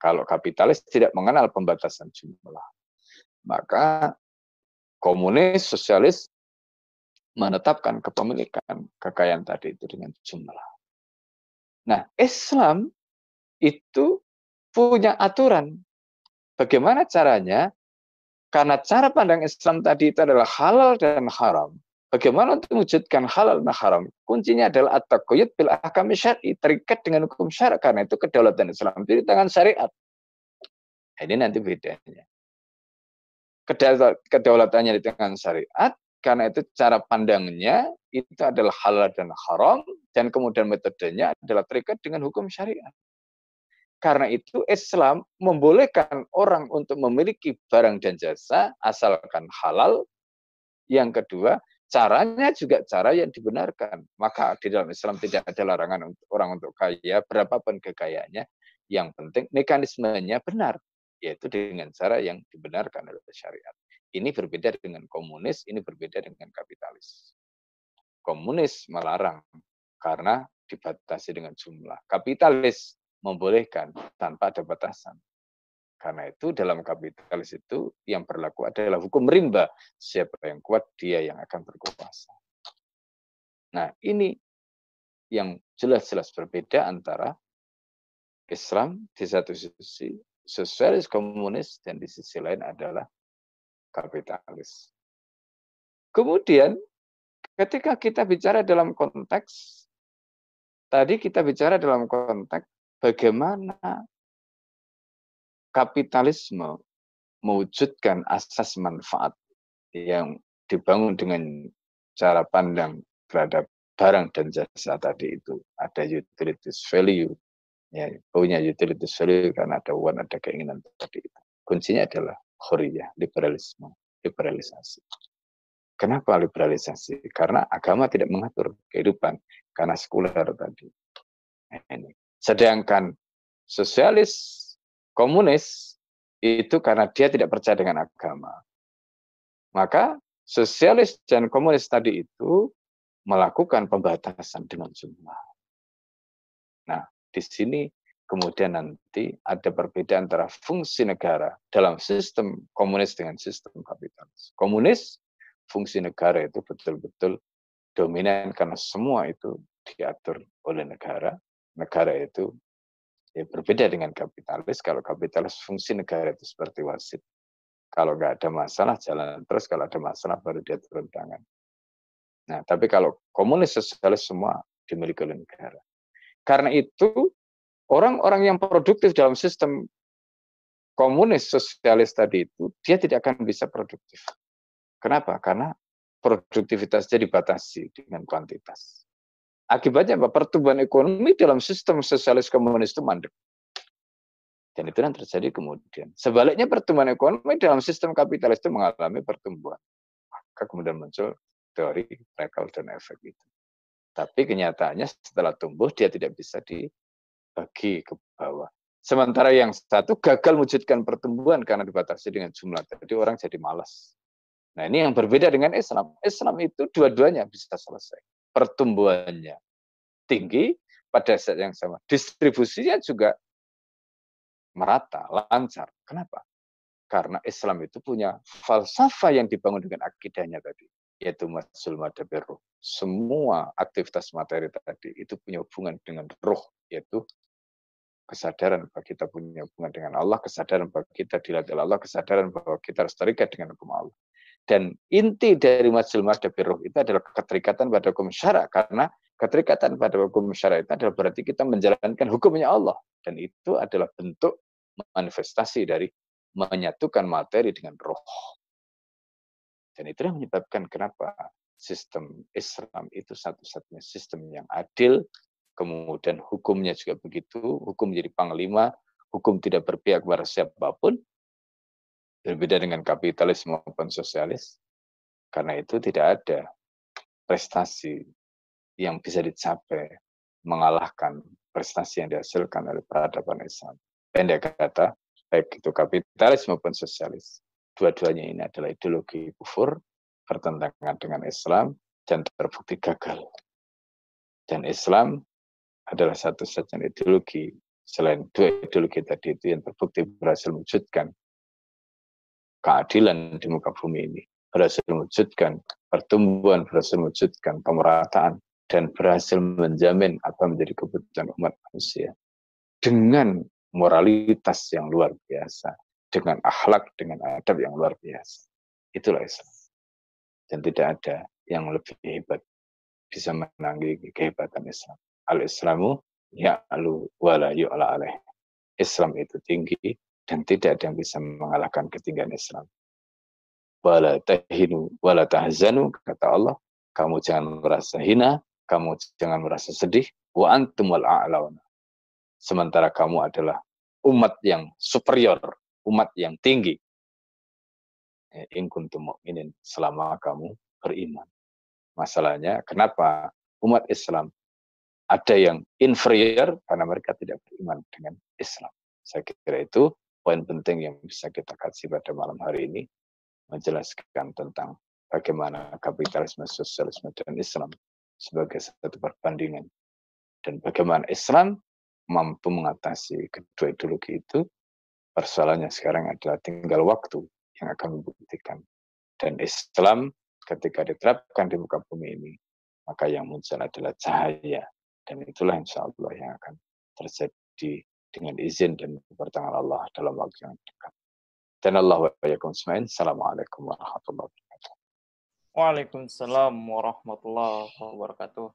Kalau kapitalis tidak mengenal pembatasan jumlah, maka komunis, sosialis menetapkan kepemilikan kekayaan tadi itu dengan jumlah. Nah, Islam itu punya aturan. Bagaimana caranya? Karena cara pandang Islam tadi itu adalah halal dan haram. Bagaimana untuk mewujudkan halal dan haram? Kuncinya adalah at-taqayyud bil ahkam syar'i, terikat dengan hukum syara karena itu kedaulatan Islam itu di tangan syariat. Nah, ini nanti bedanya kedaulatannya di tangan syariat, karena itu cara pandangnya itu adalah halal dan haram, dan kemudian metodenya adalah terikat dengan hukum syariat. Karena itu Islam membolehkan orang untuk memiliki barang dan jasa asalkan halal. Yang kedua, caranya juga cara yang dibenarkan. Maka di dalam Islam tidak ada larangan untuk orang untuk kaya, berapapun kekayaannya. Yang penting mekanismenya benar yaitu dengan cara yang dibenarkan oleh syariat. Ini berbeda dengan komunis, ini berbeda dengan kapitalis. Komunis melarang karena dibatasi dengan jumlah. Kapitalis membolehkan tanpa ada batasan. Karena itu dalam kapitalis itu yang berlaku adalah hukum rimba. Siapa yang kuat, dia yang akan berkuasa. Nah ini yang jelas-jelas berbeda antara Islam di satu sisi sosialis komunis dan di sisi lain adalah kapitalis. Kemudian ketika kita bicara dalam konteks tadi kita bicara dalam konteks bagaimana kapitalisme mewujudkan asas manfaat yang dibangun dengan cara pandang terhadap barang dan jasa tadi itu? Ada utilities value ya punya utilities value karena ada uang ada keinginan tadi itu. Kuncinya adalah khuriyah liberalisme liberalisasi. Kenapa liberalisasi? Karena agama tidak mengatur kehidupan karena sekuler tadi. Nah, ini sedangkan sosialis komunis itu karena dia tidak percaya dengan agama maka sosialis dan komunis tadi itu melakukan pembatasan dengan jumlah nah di sini kemudian nanti ada perbedaan antara fungsi negara dalam sistem komunis dengan sistem kapitalis. Komunis, fungsi negara itu betul-betul dominan karena semua itu diatur oleh negara. Negara itu ya berbeda dengan kapitalis. Kalau kapitalis fungsi negara itu seperti wasit. Kalau nggak ada masalah jalan terus, kalau ada masalah baru dia turun tangan. Nah, tapi kalau komunis sosialis semua dimiliki oleh negara. Karena itu, orang-orang yang produktif dalam sistem komunis sosialis tadi itu, dia tidak akan bisa produktif. Kenapa? Karena produktivitasnya dibatasi dengan kuantitas. Akibatnya apa? Pertumbuhan ekonomi dalam sistem sosialis komunis itu mandek. Dan itu yang terjadi kemudian. Sebaliknya pertumbuhan ekonomi dalam sistem kapitalis itu mengalami pertumbuhan. Maka kemudian muncul teori dan efek itu. Tapi kenyataannya setelah tumbuh dia tidak bisa dibagi ke bawah. Sementara yang satu gagal mewujudkan pertumbuhan karena dibatasi dengan jumlah. Jadi orang jadi malas. Nah ini yang berbeda dengan Islam. Islam itu dua-duanya bisa selesai. Pertumbuhannya tinggi pada saat yang sama. Distribusinya juga merata, lancar. Kenapa? Karena Islam itu punya falsafah yang dibangun dengan akidahnya tadi yaitu masul madabi roh. Semua aktivitas materi tadi itu punya hubungan dengan roh, yaitu kesadaran bahwa kita punya hubungan dengan Allah, kesadaran bahwa kita dilatih Allah, kesadaran bahwa kita harus terikat dengan hukum Allah. Dan inti dari masul madabi roh itu adalah keterikatan pada hukum syara, karena keterikatan pada hukum syara itu adalah berarti kita menjalankan hukumnya Allah. Dan itu adalah bentuk manifestasi dari menyatukan materi dengan roh. Dan itu yang menyebabkan kenapa sistem Islam itu satu-satunya sistem yang adil, kemudian hukumnya juga begitu, hukum menjadi panglima, hukum tidak berpihak kepada siapa pun, Berbeda dengan kapitalisme maupun sosialis, karena itu tidak ada prestasi yang bisa dicapai mengalahkan prestasi yang dihasilkan oleh peradaban Islam. Pendek kata, baik itu kapitalis maupun sosialis. Dua-duanya ini adalah ideologi kufur, bertentangan dengan Islam, dan terbukti gagal. Dan Islam adalah satu-satunya ideologi selain dua ideologi tadi itu yang terbukti berhasil mewujudkan keadilan di muka bumi ini, berhasil mewujudkan pertumbuhan, berhasil mewujudkan pemerataan, dan berhasil menjamin apa menjadi kebutuhan umat manusia dengan moralitas yang luar biasa, dengan akhlak, dengan adab yang luar biasa. Itulah Islam. Dan tidak ada yang lebih hebat bisa menanggi kehebatan Islam. Al-Islamu ya'lu wala yu'la alaih. Islam itu tinggi dan tidak ada yang bisa mengalahkan ketinggian Islam. Wala tahinu wala tahzanu kata Allah, kamu jangan merasa hina, kamu jangan merasa sedih, wa antum wal a'launa. Sementara kamu adalah umat yang superior, umat yang tinggi. Eh, in kuntum mu'minin, selama kamu beriman. Masalahnya kenapa umat Islam ada yang inferior karena mereka tidak beriman dengan Islam. Saya kira itu poin penting yang bisa kita kasih pada malam hari ini menjelaskan tentang bagaimana kapitalisme, sosialisme, dan Islam sebagai satu perbandingan. Dan bagaimana Islam mampu mengatasi kedua ideologi itu, persoalannya sekarang adalah tinggal waktu yang akan membuktikan. Dan Islam ketika diterapkan di muka bumi ini, maka yang muncul adalah cahaya. Dan itulah insya Allah yang akan terjadi dengan izin dan pertolongan Allah dalam waktu yang dekat. Dan Allah wa Assalamualaikum warahmatullahi wabarakatuh. Waalaikumsalam warahmatullahi wabarakatuh.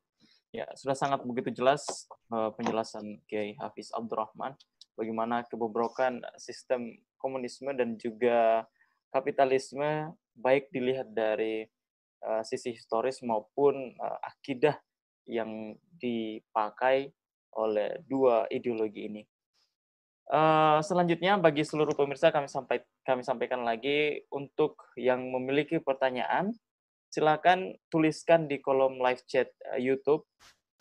Ya, sudah sangat begitu jelas uh, penjelasan Kiai Hafiz Abdurrahman bagaimana kebobrokan sistem komunisme dan juga kapitalisme baik dilihat dari uh, sisi historis maupun uh, akidah yang dipakai oleh dua ideologi ini. Uh, selanjutnya bagi seluruh pemirsa kami sampai kami sampaikan lagi untuk yang memiliki pertanyaan silakan tuliskan di kolom live chat uh, YouTube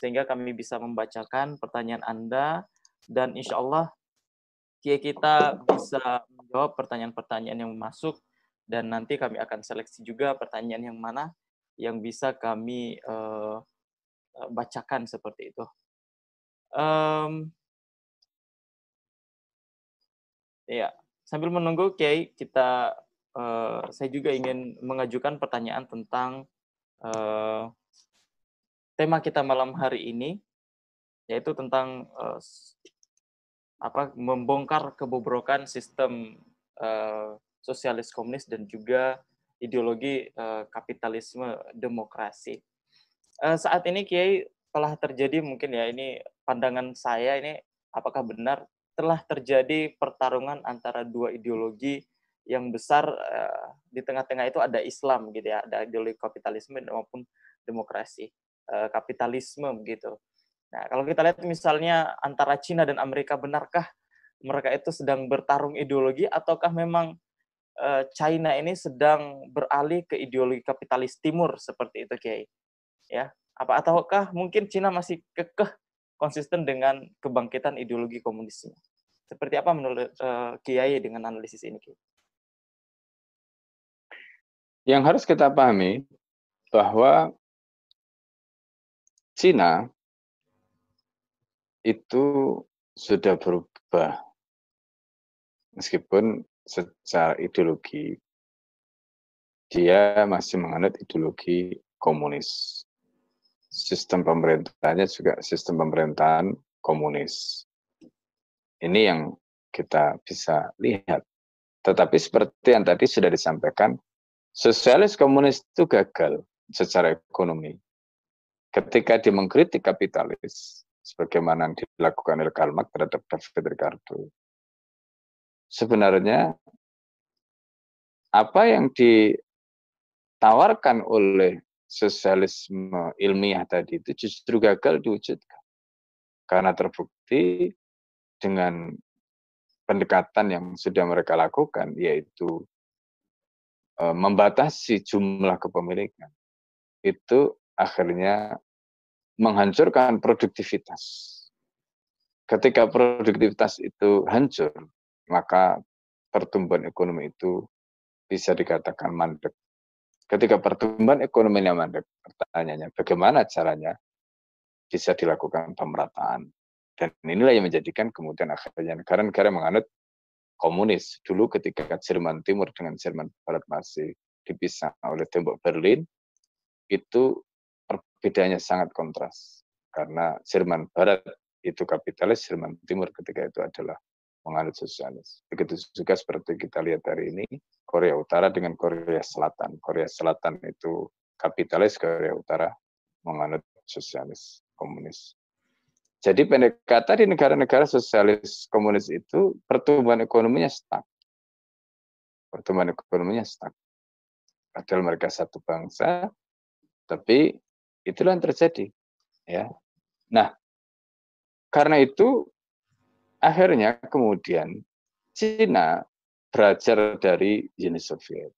sehingga kami bisa membacakan pertanyaan Anda dan insya Allah kita bisa menjawab pertanyaan-pertanyaan yang masuk dan nanti kami akan seleksi juga pertanyaan yang mana yang bisa kami uh, bacakan seperti itu. Um, Ya, sambil menunggu Kiai, kita uh, saya juga ingin mengajukan pertanyaan tentang uh, tema kita malam hari ini, yaitu tentang uh, apa membongkar kebobrokan sistem uh, sosialis komunis dan juga ideologi uh, kapitalisme demokrasi. Uh, saat ini Kiai telah terjadi mungkin ya ini pandangan saya ini apakah benar telah terjadi pertarungan antara dua ideologi yang besar uh, di tengah-tengah itu ada Islam gitu ya, ada ideologi kapitalisme maupun demokrasi uh, kapitalisme begitu. Nah, kalau kita lihat misalnya antara Cina dan Amerika benarkah mereka itu sedang bertarung ideologi ataukah memang uh, China ini sedang beralih ke ideologi kapitalis timur seperti itu Kiai? Ya, apa ataukah mungkin Cina masih kekeh konsisten dengan kebangkitan ideologi komunisme. Seperti apa menurut uh, Kiai dengan analisis ini? Kiai? Yang harus kita pahami bahwa Cina itu sudah berubah meskipun secara ideologi dia masih menganut ideologi komunis sistem pemerintahnya juga sistem pemerintahan komunis. Ini yang kita bisa lihat. Tetapi seperti yang tadi sudah disampaikan, sosialis komunis itu gagal secara ekonomi. Ketika dia mengkritik kapitalis, sebagaimana yang dilakukan oleh Karl Marx terhadap David Ricardo, sebenarnya apa yang ditawarkan oleh sosialisme ilmiah tadi itu justru gagal diwujudkan. Karena terbukti dengan pendekatan yang sudah mereka lakukan, yaitu e, membatasi jumlah kepemilikan itu akhirnya menghancurkan produktivitas. Ketika produktivitas itu hancur, maka pertumbuhan ekonomi itu bisa dikatakan mandek. Ketika pertumbuhan ekonominya mandek, pertanyaannya bagaimana caranya bisa dilakukan pemerataan. Dan inilah yang menjadikan kemudian akhirnya negara-negara menganut komunis. Dulu ketika Jerman Timur dengan Jerman Barat masih dipisah oleh tembok Berlin, itu perbedaannya sangat kontras. Karena Jerman Barat itu kapitalis, Jerman Timur ketika itu adalah menganut sosialis. Begitu juga seperti kita lihat hari ini, Korea Utara dengan Korea Selatan. Korea Selatan itu kapitalis, Korea Utara menganut sosialis, komunis. Jadi pendek kata di negara-negara sosialis komunis itu pertumbuhan ekonominya stuck. Pertumbuhan ekonominya stuck. Padahal mereka satu bangsa, tapi itulah yang terjadi. Ya. Nah, karena itu akhirnya kemudian Cina belajar dari Uni Soviet.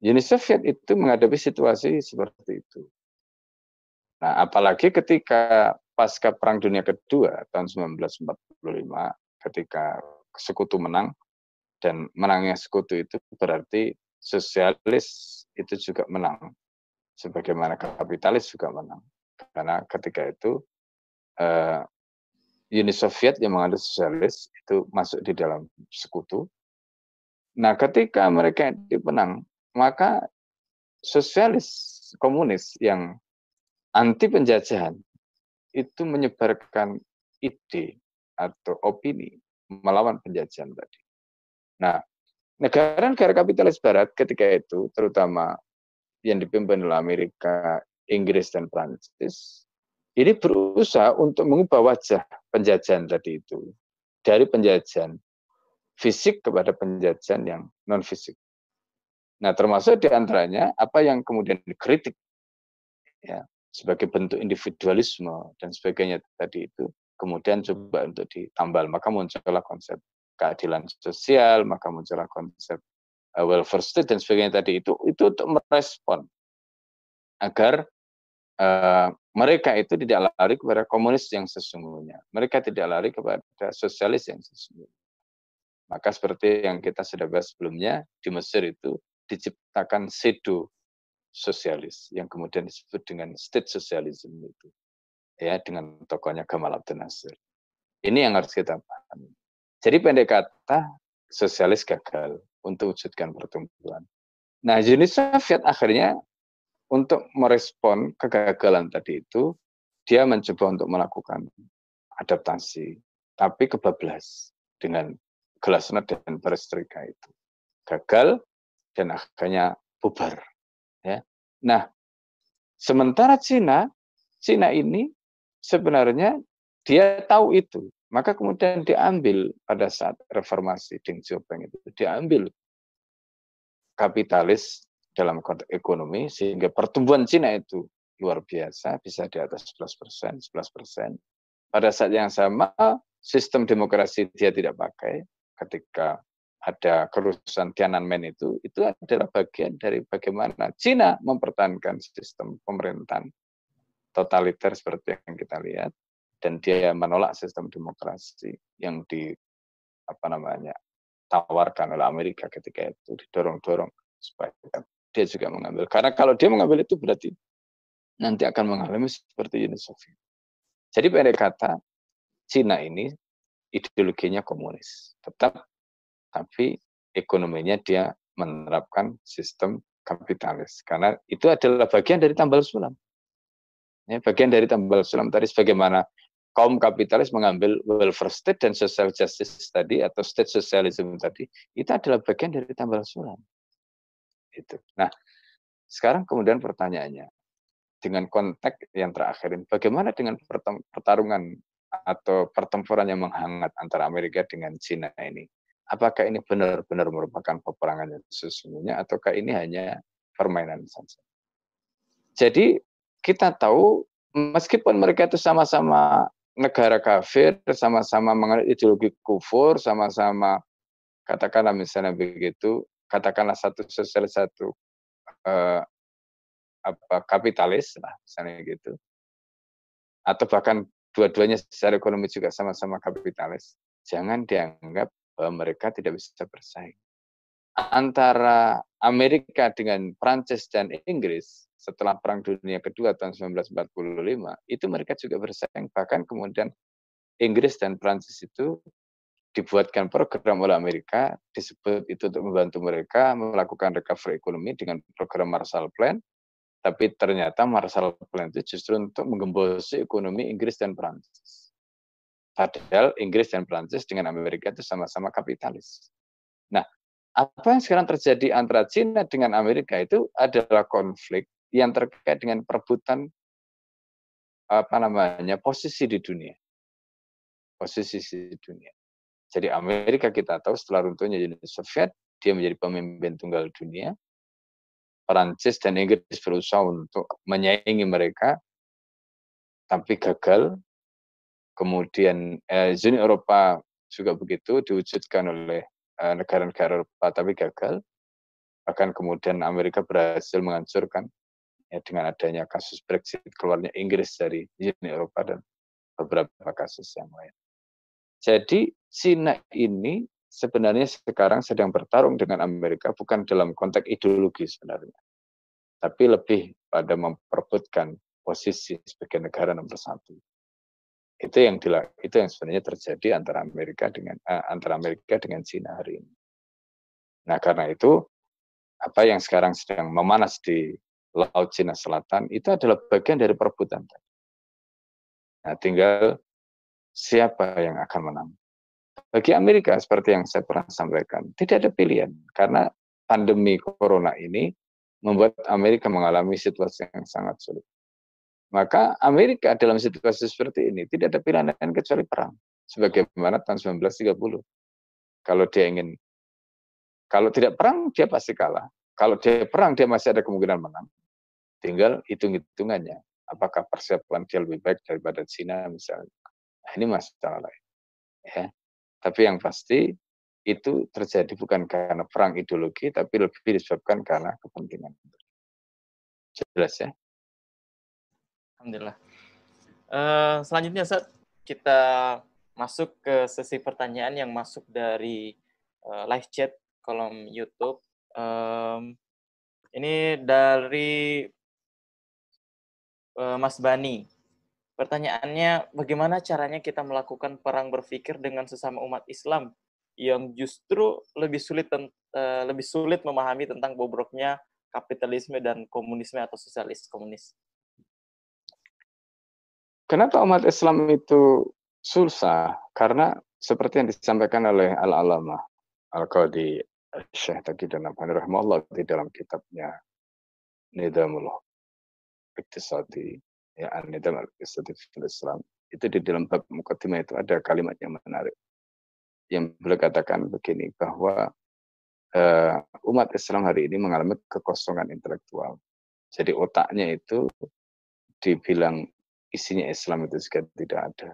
Uni Soviet itu menghadapi situasi seperti itu. Nah, apalagi ketika pasca Perang Dunia Kedua tahun 1945 ketika sekutu menang dan menangnya sekutu itu berarti sosialis itu juga menang sebagaimana kapitalis juga menang karena ketika itu uh, Uni Soviet yang menganut sosialis itu masuk di dalam sekutu. Nah, ketika mereka dipenang, maka sosialis komunis yang anti penjajahan itu menyebarkan ide atau opini melawan penjajahan tadi. Nah, negara-negara kapitalis barat ketika itu, terutama yang dipimpin oleh Amerika, Inggris, dan Prancis, ini berusaha untuk mengubah wajah penjajahan tadi itu. Dari penjajahan fisik kepada penjajahan yang non-fisik. Nah, termasuk di antaranya apa yang kemudian dikritik. Ya, sebagai bentuk individualisme dan sebagainya tadi itu kemudian coba untuk ditambal maka muncullah konsep keadilan sosial maka muncullah konsep uh, welfare state dan sebagainya tadi itu itu untuk merespon agar uh, mereka itu tidak lari kepada komunis yang sesungguhnya mereka tidak lari kepada sosialis yang sesungguhnya maka seperti yang kita sudah bahas sebelumnya di Mesir itu diciptakan sedo sosialis yang kemudian disebut dengan state socialism itu ya dengan tokohnya Gamal Abdel Nasir. Ini yang harus kita pahami. Jadi pendek kata sosialis gagal untuk wujudkan pertumbuhan. Nah, Uni Soviet akhirnya untuk merespon kegagalan tadi itu, dia mencoba untuk melakukan adaptasi, tapi kebablas dengan glasnost dan perestroika itu. Gagal dan akhirnya bubar Ya. Nah, sementara Cina, Cina ini sebenarnya dia tahu itu. Maka kemudian diambil pada saat reformasi Deng Xiaoping itu diambil kapitalis dalam konteks ekonomi sehingga pertumbuhan Cina itu luar biasa bisa di atas 11 persen, 11 persen. Pada saat yang sama sistem demokrasi dia tidak pakai ketika ada kerusuhan Tiananmen itu, itu adalah bagian dari bagaimana Cina mempertahankan sistem pemerintahan totaliter seperti yang kita lihat dan dia menolak sistem demokrasi yang di apa namanya tawarkan oleh Amerika ketika itu didorong-dorong supaya dia juga mengambil karena kalau dia mengambil itu berarti nanti akan mengalami seperti Uni Soviet. Jadi pendek kata Cina ini ideologinya komunis, tetap tapi ekonominya dia menerapkan sistem kapitalis karena itu adalah bagian dari tambal sulam. Ya, bagian dari tambal sulam tadi sebagaimana kaum kapitalis mengambil welfare state dan social justice tadi atau state socialism tadi itu adalah bagian dari tambal sulam. Itu. Nah, sekarang kemudian pertanyaannya dengan konteks yang terakhir ini bagaimana dengan pertarungan atau pertempuran yang menghangat antara Amerika dengan Cina ini? apakah ini benar-benar merupakan peperangan yang sesungguhnya ataukah ini hanya permainan saja. Jadi kita tahu meskipun mereka itu sama-sama negara kafir, sama-sama mengenai ideologi kufur, sama-sama katakanlah misalnya begitu katakanlah satu sosial satu uh, apa kapitalis lah misalnya gitu. Atau bahkan dua-duanya secara ekonomi juga sama-sama kapitalis. Jangan dianggap bahwa mereka tidak bisa bersaing. Antara Amerika dengan Prancis dan Inggris setelah Perang Dunia Kedua tahun 1945 itu mereka juga bersaing. Bahkan kemudian Inggris dan Prancis itu dibuatkan program oleh Amerika disebut itu untuk membantu mereka melakukan recovery ekonomi dengan program Marshall Plan tapi ternyata Marshall Plan itu justru untuk menggembosi ekonomi Inggris dan Prancis padahal Inggris dan Prancis dengan Amerika itu sama-sama kapitalis nah apa yang sekarang terjadi antara Cina dengan Amerika itu adalah konflik yang terkait dengan perebutan apa namanya posisi di dunia. Posisi di dunia. Jadi Amerika kita tahu setelah runtuhnya Uni Soviet, dia menjadi pemimpin tunggal dunia. Perancis dan Inggris berusaha untuk menyaingi mereka, tapi gagal. Kemudian eh, Uni Eropa juga begitu diwujudkan oleh eh, negara-negara Eropa, tapi gagal. Bahkan kemudian Amerika berhasil menghancurkan ya, dengan adanya kasus Brexit keluarnya Inggris dari Uni Eropa dan beberapa kasus yang lain. Jadi Cina ini sebenarnya sekarang sedang bertarung dengan Amerika bukan dalam konteks ideologi sebenarnya, tapi lebih pada memperebutkan posisi sebagai negara nomor satu. Itu yang itu yang sebenarnya terjadi antara Amerika dengan uh, antara Amerika dengan Cina hari ini. Nah karena itu apa yang sekarang sedang memanas di Laut Cina Selatan itu adalah bagian dari perebutan. Nah, tinggal siapa yang akan menang. Bagi Amerika, seperti yang saya pernah sampaikan, tidak ada pilihan. Karena pandemi corona ini membuat Amerika mengalami situasi yang sangat sulit. Maka Amerika dalam situasi seperti ini tidak ada pilihan lain kecuali perang. Sebagaimana tahun 1930. Kalau dia ingin, kalau tidak perang, dia pasti kalah. Kalau dia perang, dia masih ada kemungkinan menang. Tinggal hitung-hitungannya. Apakah persiapan dia lebih baik daripada Cina misalnya. Nah, ini masalah lain. Ya. Tapi yang pasti itu terjadi bukan karena perang ideologi, tapi lebih disebabkan karena kepentingan. Jelas ya? Alhamdulillah. Uh, selanjutnya kita masuk ke sesi pertanyaan yang masuk dari uh, live chat kolom YouTube. Um, ini dari uh, Mas Bani. Pertanyaannya, bagaimana caranya kita melakukan perang berpikir dengan sesama umat Islam yang justru lebih sulit uh, lebih sulit memahami tentang bobroknya kapitalisme dan komunisme atau sosialis komunis. Kenapa umat Islam itu susah? Karena seperti yang disampaikan oleh Al-Alama Al-Qadi Syekh Taqidan Abhani Rahimahullah di dalam kitabnya Nidamul iktisadi ya an-nidam al-iktisadi fil Islam itu di dalam bab mukaddimah itu ada kalimat yang menarik yang boleh katakan begini bahwa uh, umat Islam hari ini mengalami kekosongan intelektual. Jadi otaknya itu dibilang isinya Islam itu juga tidak ada.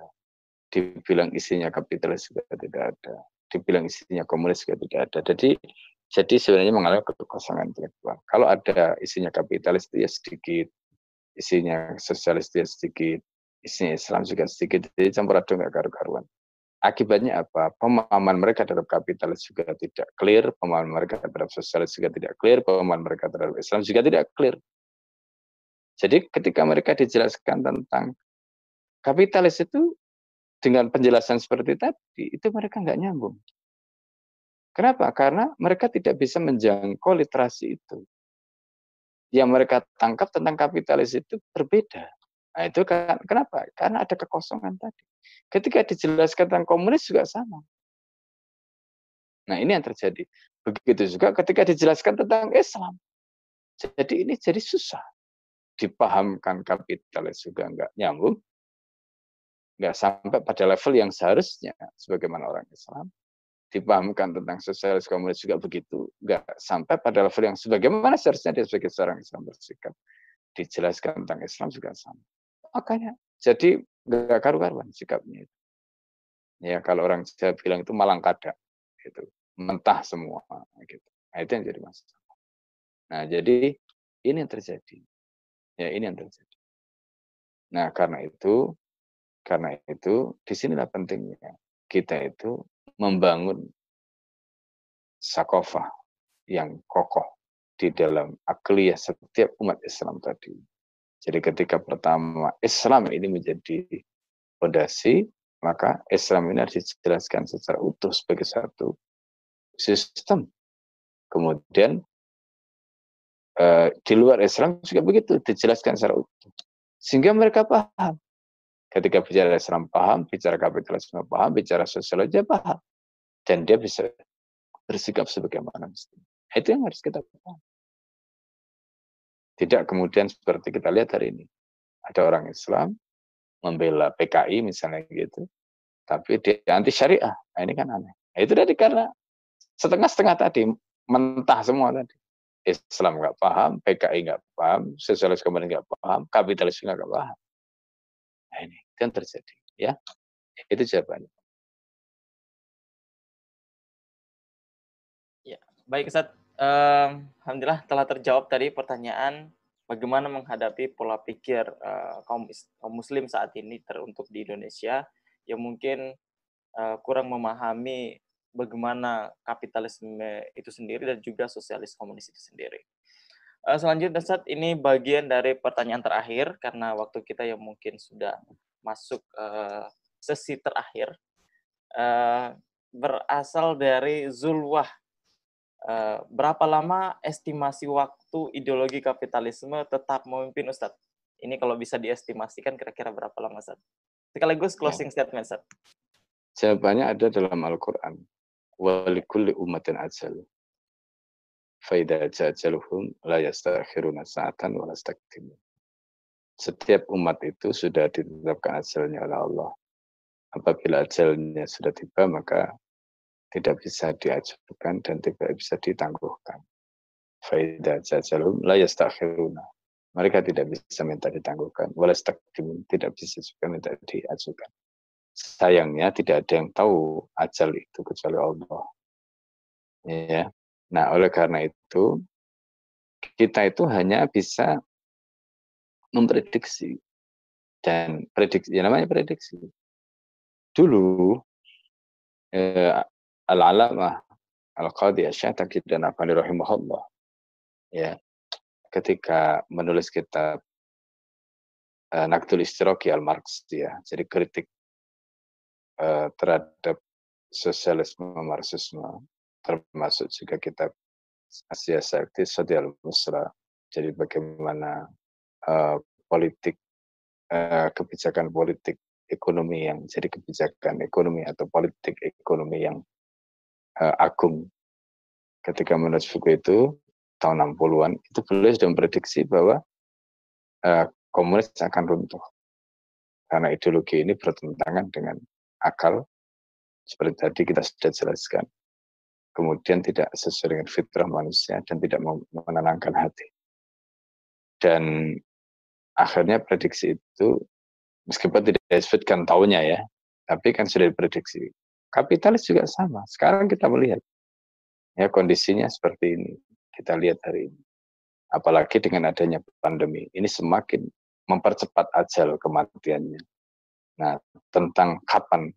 Dibilang isinya kapitalis juga tidak ada. Dibilang isinya komunis juga tidak ada. Jadi jadi sebenarnya mengalami kekosongan intelektual. Kalau ada isinya kapitalis itu ya sedikit, isinya sosialis dia sedikit, isinya Islam juga sedikit, jadi campur aduk nggak karu-karuan. Akibatnya apa? Pemahaman mereka terhadap kapitalis juga tidak clear, pemahaman mereka terhadap sosialis juga tidak clear, pemahaman mereka terhadap Islam juga tidak clear. Jadi ketika mereka dijelaskan tentang kapitalis itu dengan penjelasan seperti tadi, itu mereka nggak nyambung. Kenapa? Karena mereka tidak bisa menjangkau literasi itu yang mereka tangkap tentang kapitalis itu berbeda. Nah, itu kan kenapa? Karena ada kekosongan tadi. Ketika dijelaskan tentang komunis juga sama. Nah, ini yang terjadi. Begitu juga ketika dijelaskan tentang Islam. Jadi ini jadi susah. Dipahamkan kapitalis juga enggak nyambung. Enggak sampai pada level yang seharusnya sebagaimana orang Islam dipahamkan tentang sosialis komunis juga begitu. Enggak sampai pada level yang sebagaimana seharusnya dia sebagai seorang Islam bersikap. Dijelaskan tentang Islam juga sama. Makanya jadi enggak karu-karuan sikapnya itu. Ya kalau orang Jawa bilang itu malang kada gitu. Mentah semua gitu. Nah, itu yang jadi masalah. Nah, jadi ini yang terjadi. Ya, ini yang terjadi. Nah, karena itu, karena itu, di sinilah pentingnya kita itu membangun sakofah yang kokoh di dalam akliyah setiap umat Islam tadi. Jadi ketika pertama Islam ini menjadi fondasi, maka Islam ini harus dijelaskan secara utuh sebagai satu sistem. Kemudian eh, di luar Islam juga begitu dijelaskan secara utuh. Sehingga mereka paham. Ketika bicara Islam paham, bicara kapitalisme paham, bicara sosiologi paham. Dan dia bisa bersikap sebagaimana mestinya. Itu yang harus kita paham. Tidak kemudian seperti kita lihat hari ini. Ada orang Islam membela PKI misalnya gitu. Tapi dia anti syariah. Nah, ini kan aneh. Nah, itu tadi karena setengah-setengah tadi, mentah semua tadi. Islam nggak paham, PKI nggak paham, sosialis kemarin nggak paham, kapitalis nggak paham. Nah ini kan terjadi, ya. Itu jawabannya. Ya, baik Ustaz. Uh, Alhamdulillah telah terjawab tadi pertanyaan bagaimana menghadapi pola pikir uh, kaum, kaum muslim saat ini teruntuk di Indonesia yang mungkin uh, kurang memahami bagaimana kapitalisme itu sendiri dan juga sosialis komunis itu sendiri. Uh, selanjutnya saat ini bagian dari pertanyaan terakhir karena waktu kita yang mungkin sudah masuk uh, sesi terakhir uh, berasal dari Zulwah Uh, berapa lama estimasi waktu ideologi kapitalisme tetap memimpin Ustadz? Ini kalau bisa diestimasikan kira-kira berapa lama Ustadz? Sekaligus ya. closing ya. statement Ustadz. Jawabannya ada dalam Al-Quran. Walikulli umatin ajal. Sa'atan Setiap umat itu sudah ditetapkan ajalnya oleh Allah. Apabila ajalnya sudah tiba, maka tidak bisa diajukan dan tidak bisa ditangguhkan. Mereka tidak bisa minta ditangguhkan. Tidak bisa juga minta diajukan. Sayangnya tidak ada yang tahu ajal itu kecuali Allah. Ya. Nah, oleh karena itu kita itu hanya bisa memprediksi dan prediksi ya namanya prediksi. Dulu eh, Al-Alamah Al-Qadhi Asyataki dan Afani Rahimahullah ya ketika menulis kitab uh, Naktul Istiroki Al-Marx ya jadi kritik uh, terhadap sosialisme marxisme termasuk juga kitab Asia Sakti Sosial Musra jadi bagaimana uh, politik uh, kebijakan politik ekonomi yang jadi kebijakan ekonomi atau politik ekonomi yang uh, Agung. Ketika menulis buku itu tahun 60-an itu beliau sudah memprediksi bahwa uh, komunis akan runtuh. Karena ideologi ini bertentangan dengan akal seperti tadi kita sudah jelaskan kemudian tidak sesuai dengan fitrah manusia dan tidak menenangkan hati dan akhirnya prediksi itu meskipun tidak disebutkan tahunnya ya tapi kan sudah diprediksi Kapitalis juga sama. Sekarang kita melihat ya kondisinya seperti ini. Kita lihat hari ini. Apalagi dengan adanya pandemi, ini semakin mempercepat ajal kematiannya. Nah, tentang kapan,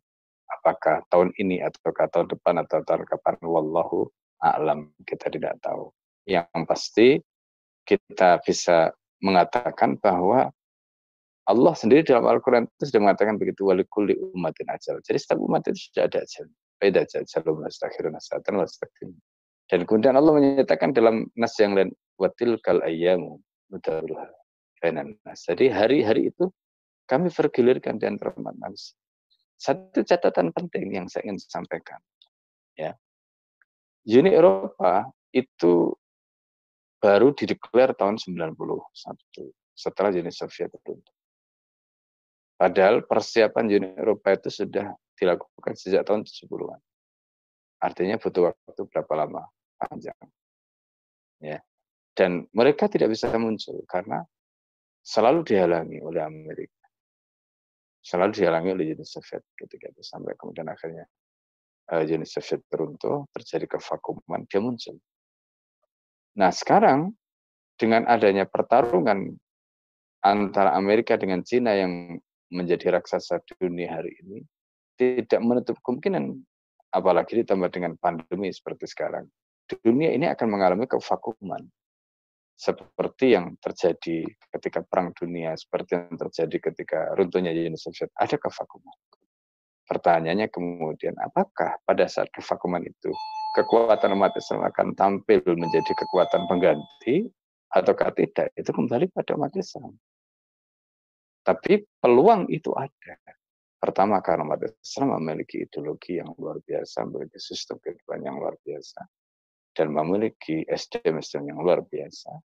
apakah tahun ini atau tahun depan atau tahun kapan, wallahu a'lam, kita tidak tahu. Yang pasti kita bisa mengatakan bahwa Allah sendiri dalam Al-Quran itu sudah mengatakan begitu walikuli umatin ajal. Jadi setiap umat itu sudah ada ajal. Beda ajal, jalum asatan. Dan kemudian Allah menyatakan dalam nas yang lain, watil kal ayyamu mudaruha. Jadi hari-hari itu kami pergilirkan di antara umat manusia. Satu catatan penting yang saya ingin sampaikan. Ya. Uni Eropa itu baru dideklar tahun 91 setelah Uni Soviet runtuh. Padahal persiapan Uni Eropa itu sudah dilakukan sejak tahun 70-an. Artinya butuh waktu berapa lama? Panjang. Ya. Dan mereka tidak bisa muncul karena selalu dihalangi oleh Amerika. Selalu dihalangi oleh Uni Soviet ketika itu sampai kemudian akhirnya uh, Uni Soviet teruntuh, terjadi kevakuman, dia muncul. Nah sekarang dengan adanya pertarungan antara Amerika dengan Cina yang menjadi raksasa dunia hari ini, tidak menutup kemungkinan, apalagi ditambah dengan pandemi seperti sekarang, dunia ini akan mengalami kevakuman. Seperti yang terjadi ketika Perang Dunia, seperti yang terjadi ketika runtuhnya Uni Soviet, ada kevakuman. Pertanyaannya kemudian, apakah pada saat kevakuman itu kekuatan umat Islam akan tampil menjadi kekuatan pengganti ataukah tidak? Itu kembali pada umat Islam. Tapi peluang itu ada. Pertama karena umat Islam memiliki ideologi yang luar biasa, memiliki sistem kehidupan yang luar biasa, dan memiliki SDM-SDM yang luar biasa.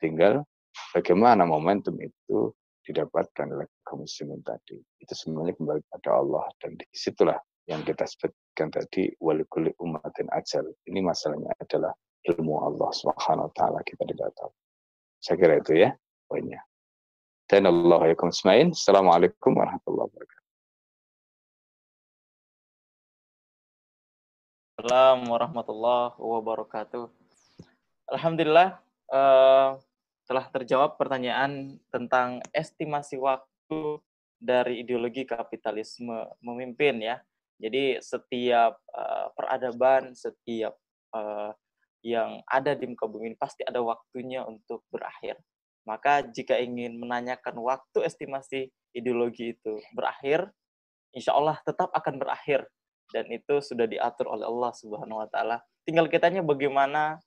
Tinggal bagaimana momentum itu didapatkan oleh kaum muslimin tadi. Itu semuanya kembali pada Allah dan di situlah yang kita sebutkan tadi walikuli umatin ajal. Ini masalahnya adalah ilmu Allah Subhanahu wa taala kita tidak tahu. Saya kira itu ya poinnya. Dan Allah yakum Assalamualaikum warahmatullahi wabarakatuh. Assalamualaikum warahmatullahi wabarakatuh. Alhamdulillah uh, telah terjawab pertanyaan tentang estimasi waktu dari ideologi kapitalisme memimpin ya. Jadi setiap uh, peradaban, setiap uh, yang ada di muka bumi ini pasti ada waktunya untuk berakhir. Maka jika ingin menanyakan waktu estimasi ideologi itu berakhir, insya Allah tetap akan berakhir dan itu sudah diatur oleh Allah Subhanahu Wa Taala. Tinggal kitanya bagaimana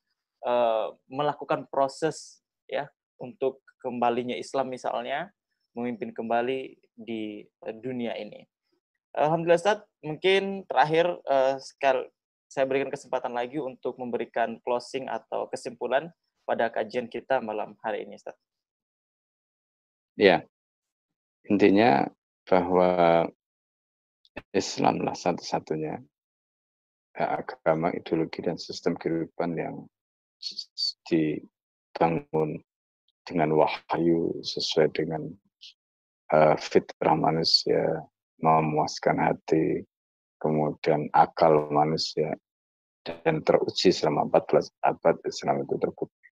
uh, melakukan proses ya untuk kembalinya Islam misalnya memimpin kembali di uh, dunia ini. Alhamdulillah Ustaz, mungkin terakhir uh, sekal saya berikan kesempatan lagi untuk memberikan closing atau kesimpulan pada kajian kita malam hari ini, Ustaz? Ya, intinya bahwa Islamlah satu-satunya eh, agama, ideologi, dan sistem kehidupan yang dibangun dengan wahyu sesuai dengan uh, fitrah manusia, memuaskan hati, kemudian akal manusia, dan teruji selama 14 abad Islam itu terbukti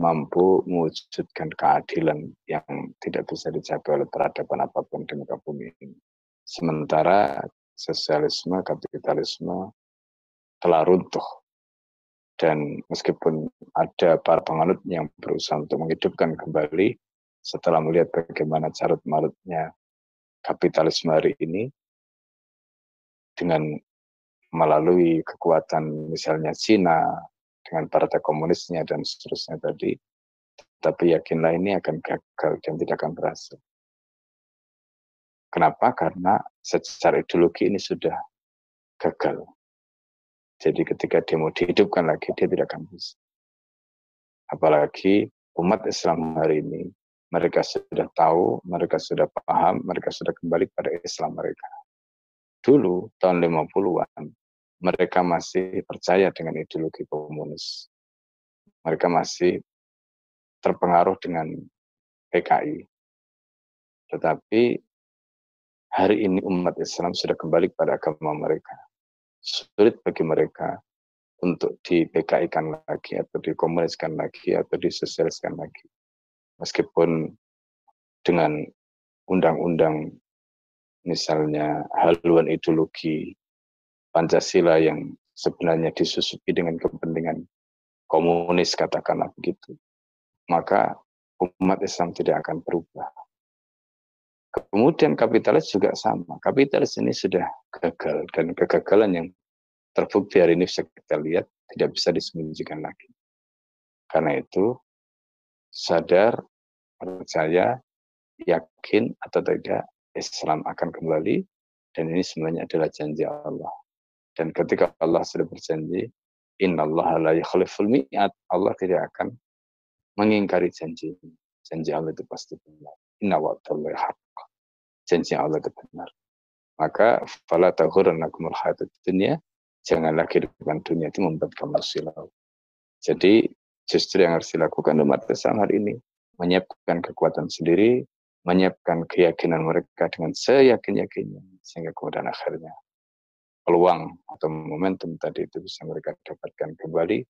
mampu mewujudkan keadilan yang tidak bisa dicapai oleh peradaban apa pun di muka bumi ini. Sementara sosialisme, kapitalisme telah runtuh. Dan meskipun ada para penganut yang berusaha untuk menghidupkan kembali setelah melihat bagaimana carut marutnya kapitalisme hari ini dengan melalui kekuatan misalnya Cina dengan partai komunisnya dan seterusnya tadi, tapi yakinlah ini akan gagal dan tidak akan berhasil. Kenapa? Karena secara ideologi ini sudah gagal. Jadi ketika dia mau dihidupkan lagi, dia tidak akan bisa. Apalagi umat Islam hari ini, mereka sudah tahu, mereka sudah paham, mereka sudah kembali pada Islam mereka. Dulu, tahun 50-an, mereka masih percaya dengan ideologi komunis. Mereka masih terpengaruh dengan PKI. Tetapi hari ini umat Islam sudah kembali pada agama mereka. Sulit bagi mereka untuk di PKI-kan lagi, atau dikomuniskan lagi, atau disosialiskan lagi. Meskipun dengan undang-undang misalnya haluan ideologi Pancasila yang sebenarnya disusupi dengan kepentingan komunis katakanlah begitu, maka umat Islam tidak akan berubah. Kemudian kapitalis juga sama. Kapitalis ini sudah gagal dan kegagalan yang terbukti hari ini bisa kita lihat tidak bisa disembunyikan lagi. Karena itu sadar, percaya, yakin atau tidak Islam akan kembali dan ini semuanya adalah janji Allah. Dan ketika Allah sudah berjanji, Allah la yukhliful mi'at, Allah tidak akan mengingkari janji. Janji Allah itu pasti benar. Inna wa'dallahi haqq. Janji Allah itu benar. Maka fala taghurrannakumul hayatud dunia, janganlah kehidupan dunia itu membuat kamu silau. Jadi justru yang harus dilakukan umat Islam hari ini menyiapkan kekuatan sendiri, menyiapkan keyakinan mereka dengan seyakin-yakinnya sehingga kemudian akhirnya peluang atau momentum tadi itu bisa mereka dapatkan kembali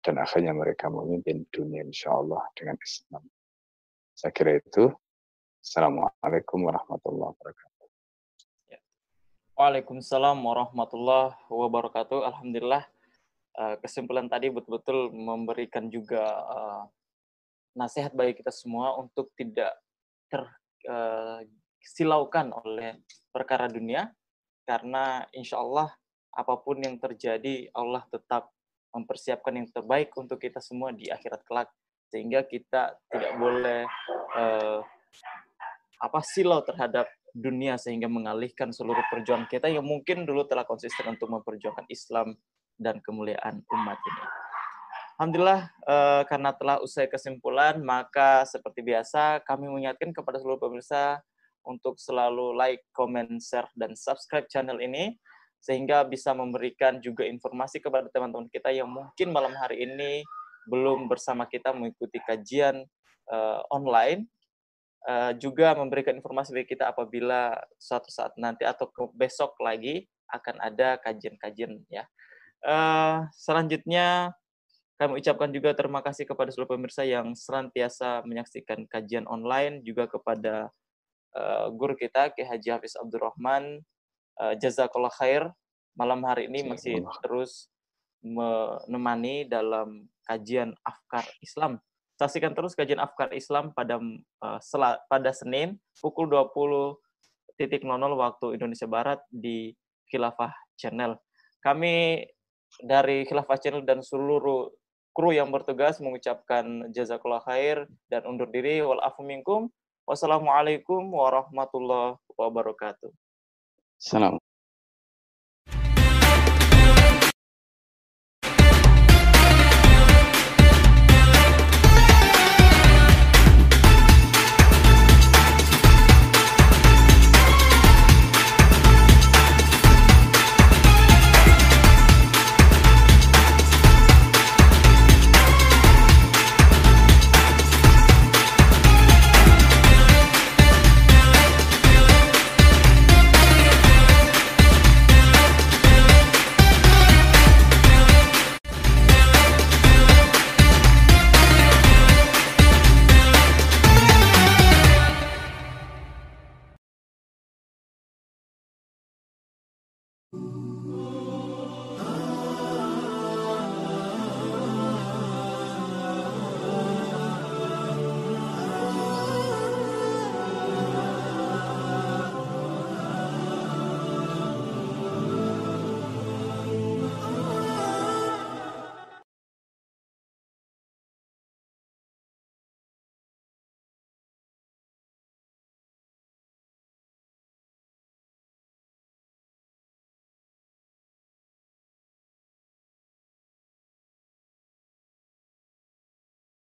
dan akhirnya mereka memimpin dunia insya Allah dengan Islam. Saya kira itu. Assalamualaikum warahmatullahi wabarakatuh. Ya. Waalaikumsalam warahmatullahi wabarakatuh. Alhamdulillah eh, kesimpulan tadi betul-betul memberikan juga uh, nasihat bagi kita semua untuk tidak tersilaukan uh, oleh perkara dunia karena insya Allah apa pun yang terjadi Allah tetap mempersiapkan yang terbaik untuk kita semua di akhirat kelak sehingga kita tidak boleh uh, apa silau terhadap dunia sehingga mengalihkan seluruh perjuangan kita yang mungkin dulu telah konsisten untuk memperjuangkan Islam dan kemuliaan umat ini. Alhamdulillah eh, karena telah usai kesimpulan maka seperti biasa kami mengingatkan kepada seluruh pemirsa untuk selalu like, comment, share dan subscribe channel ini sehingga bisa memberikan juga informasi kepada teman-teman kita yang mungkin malam hari ini belum bersama kita mengikuti kajian uh, online uh, juga memberikan informasi bagi kita apabila suatu saat nanti atau ke besok lagi akan ada kajian-kajian ya. Uh, selanjutnya kami ucapkan juga terima kasih kepada seluruh pemirsa yang senantiasa menyaksikan kajian online juga kepada uh, guru kita Ki Haji Hafiz Abdurrahman uh, jazakallah khair. Malam hari ini masih terus menemani dalam kajian afkar Islam Saksikan terus kajian Afkar Islam pada uh, pada Senin pukul 20.00 waktu Indonesia Barat di Khilafah Channel. Kami dari Khilafah Channel dan seluruh kru yang bertugas mengucapkan jazakallah khair dan undur diri wal minkum. Wassalamualaikum warahmatullahi wabarakatuh. Salam.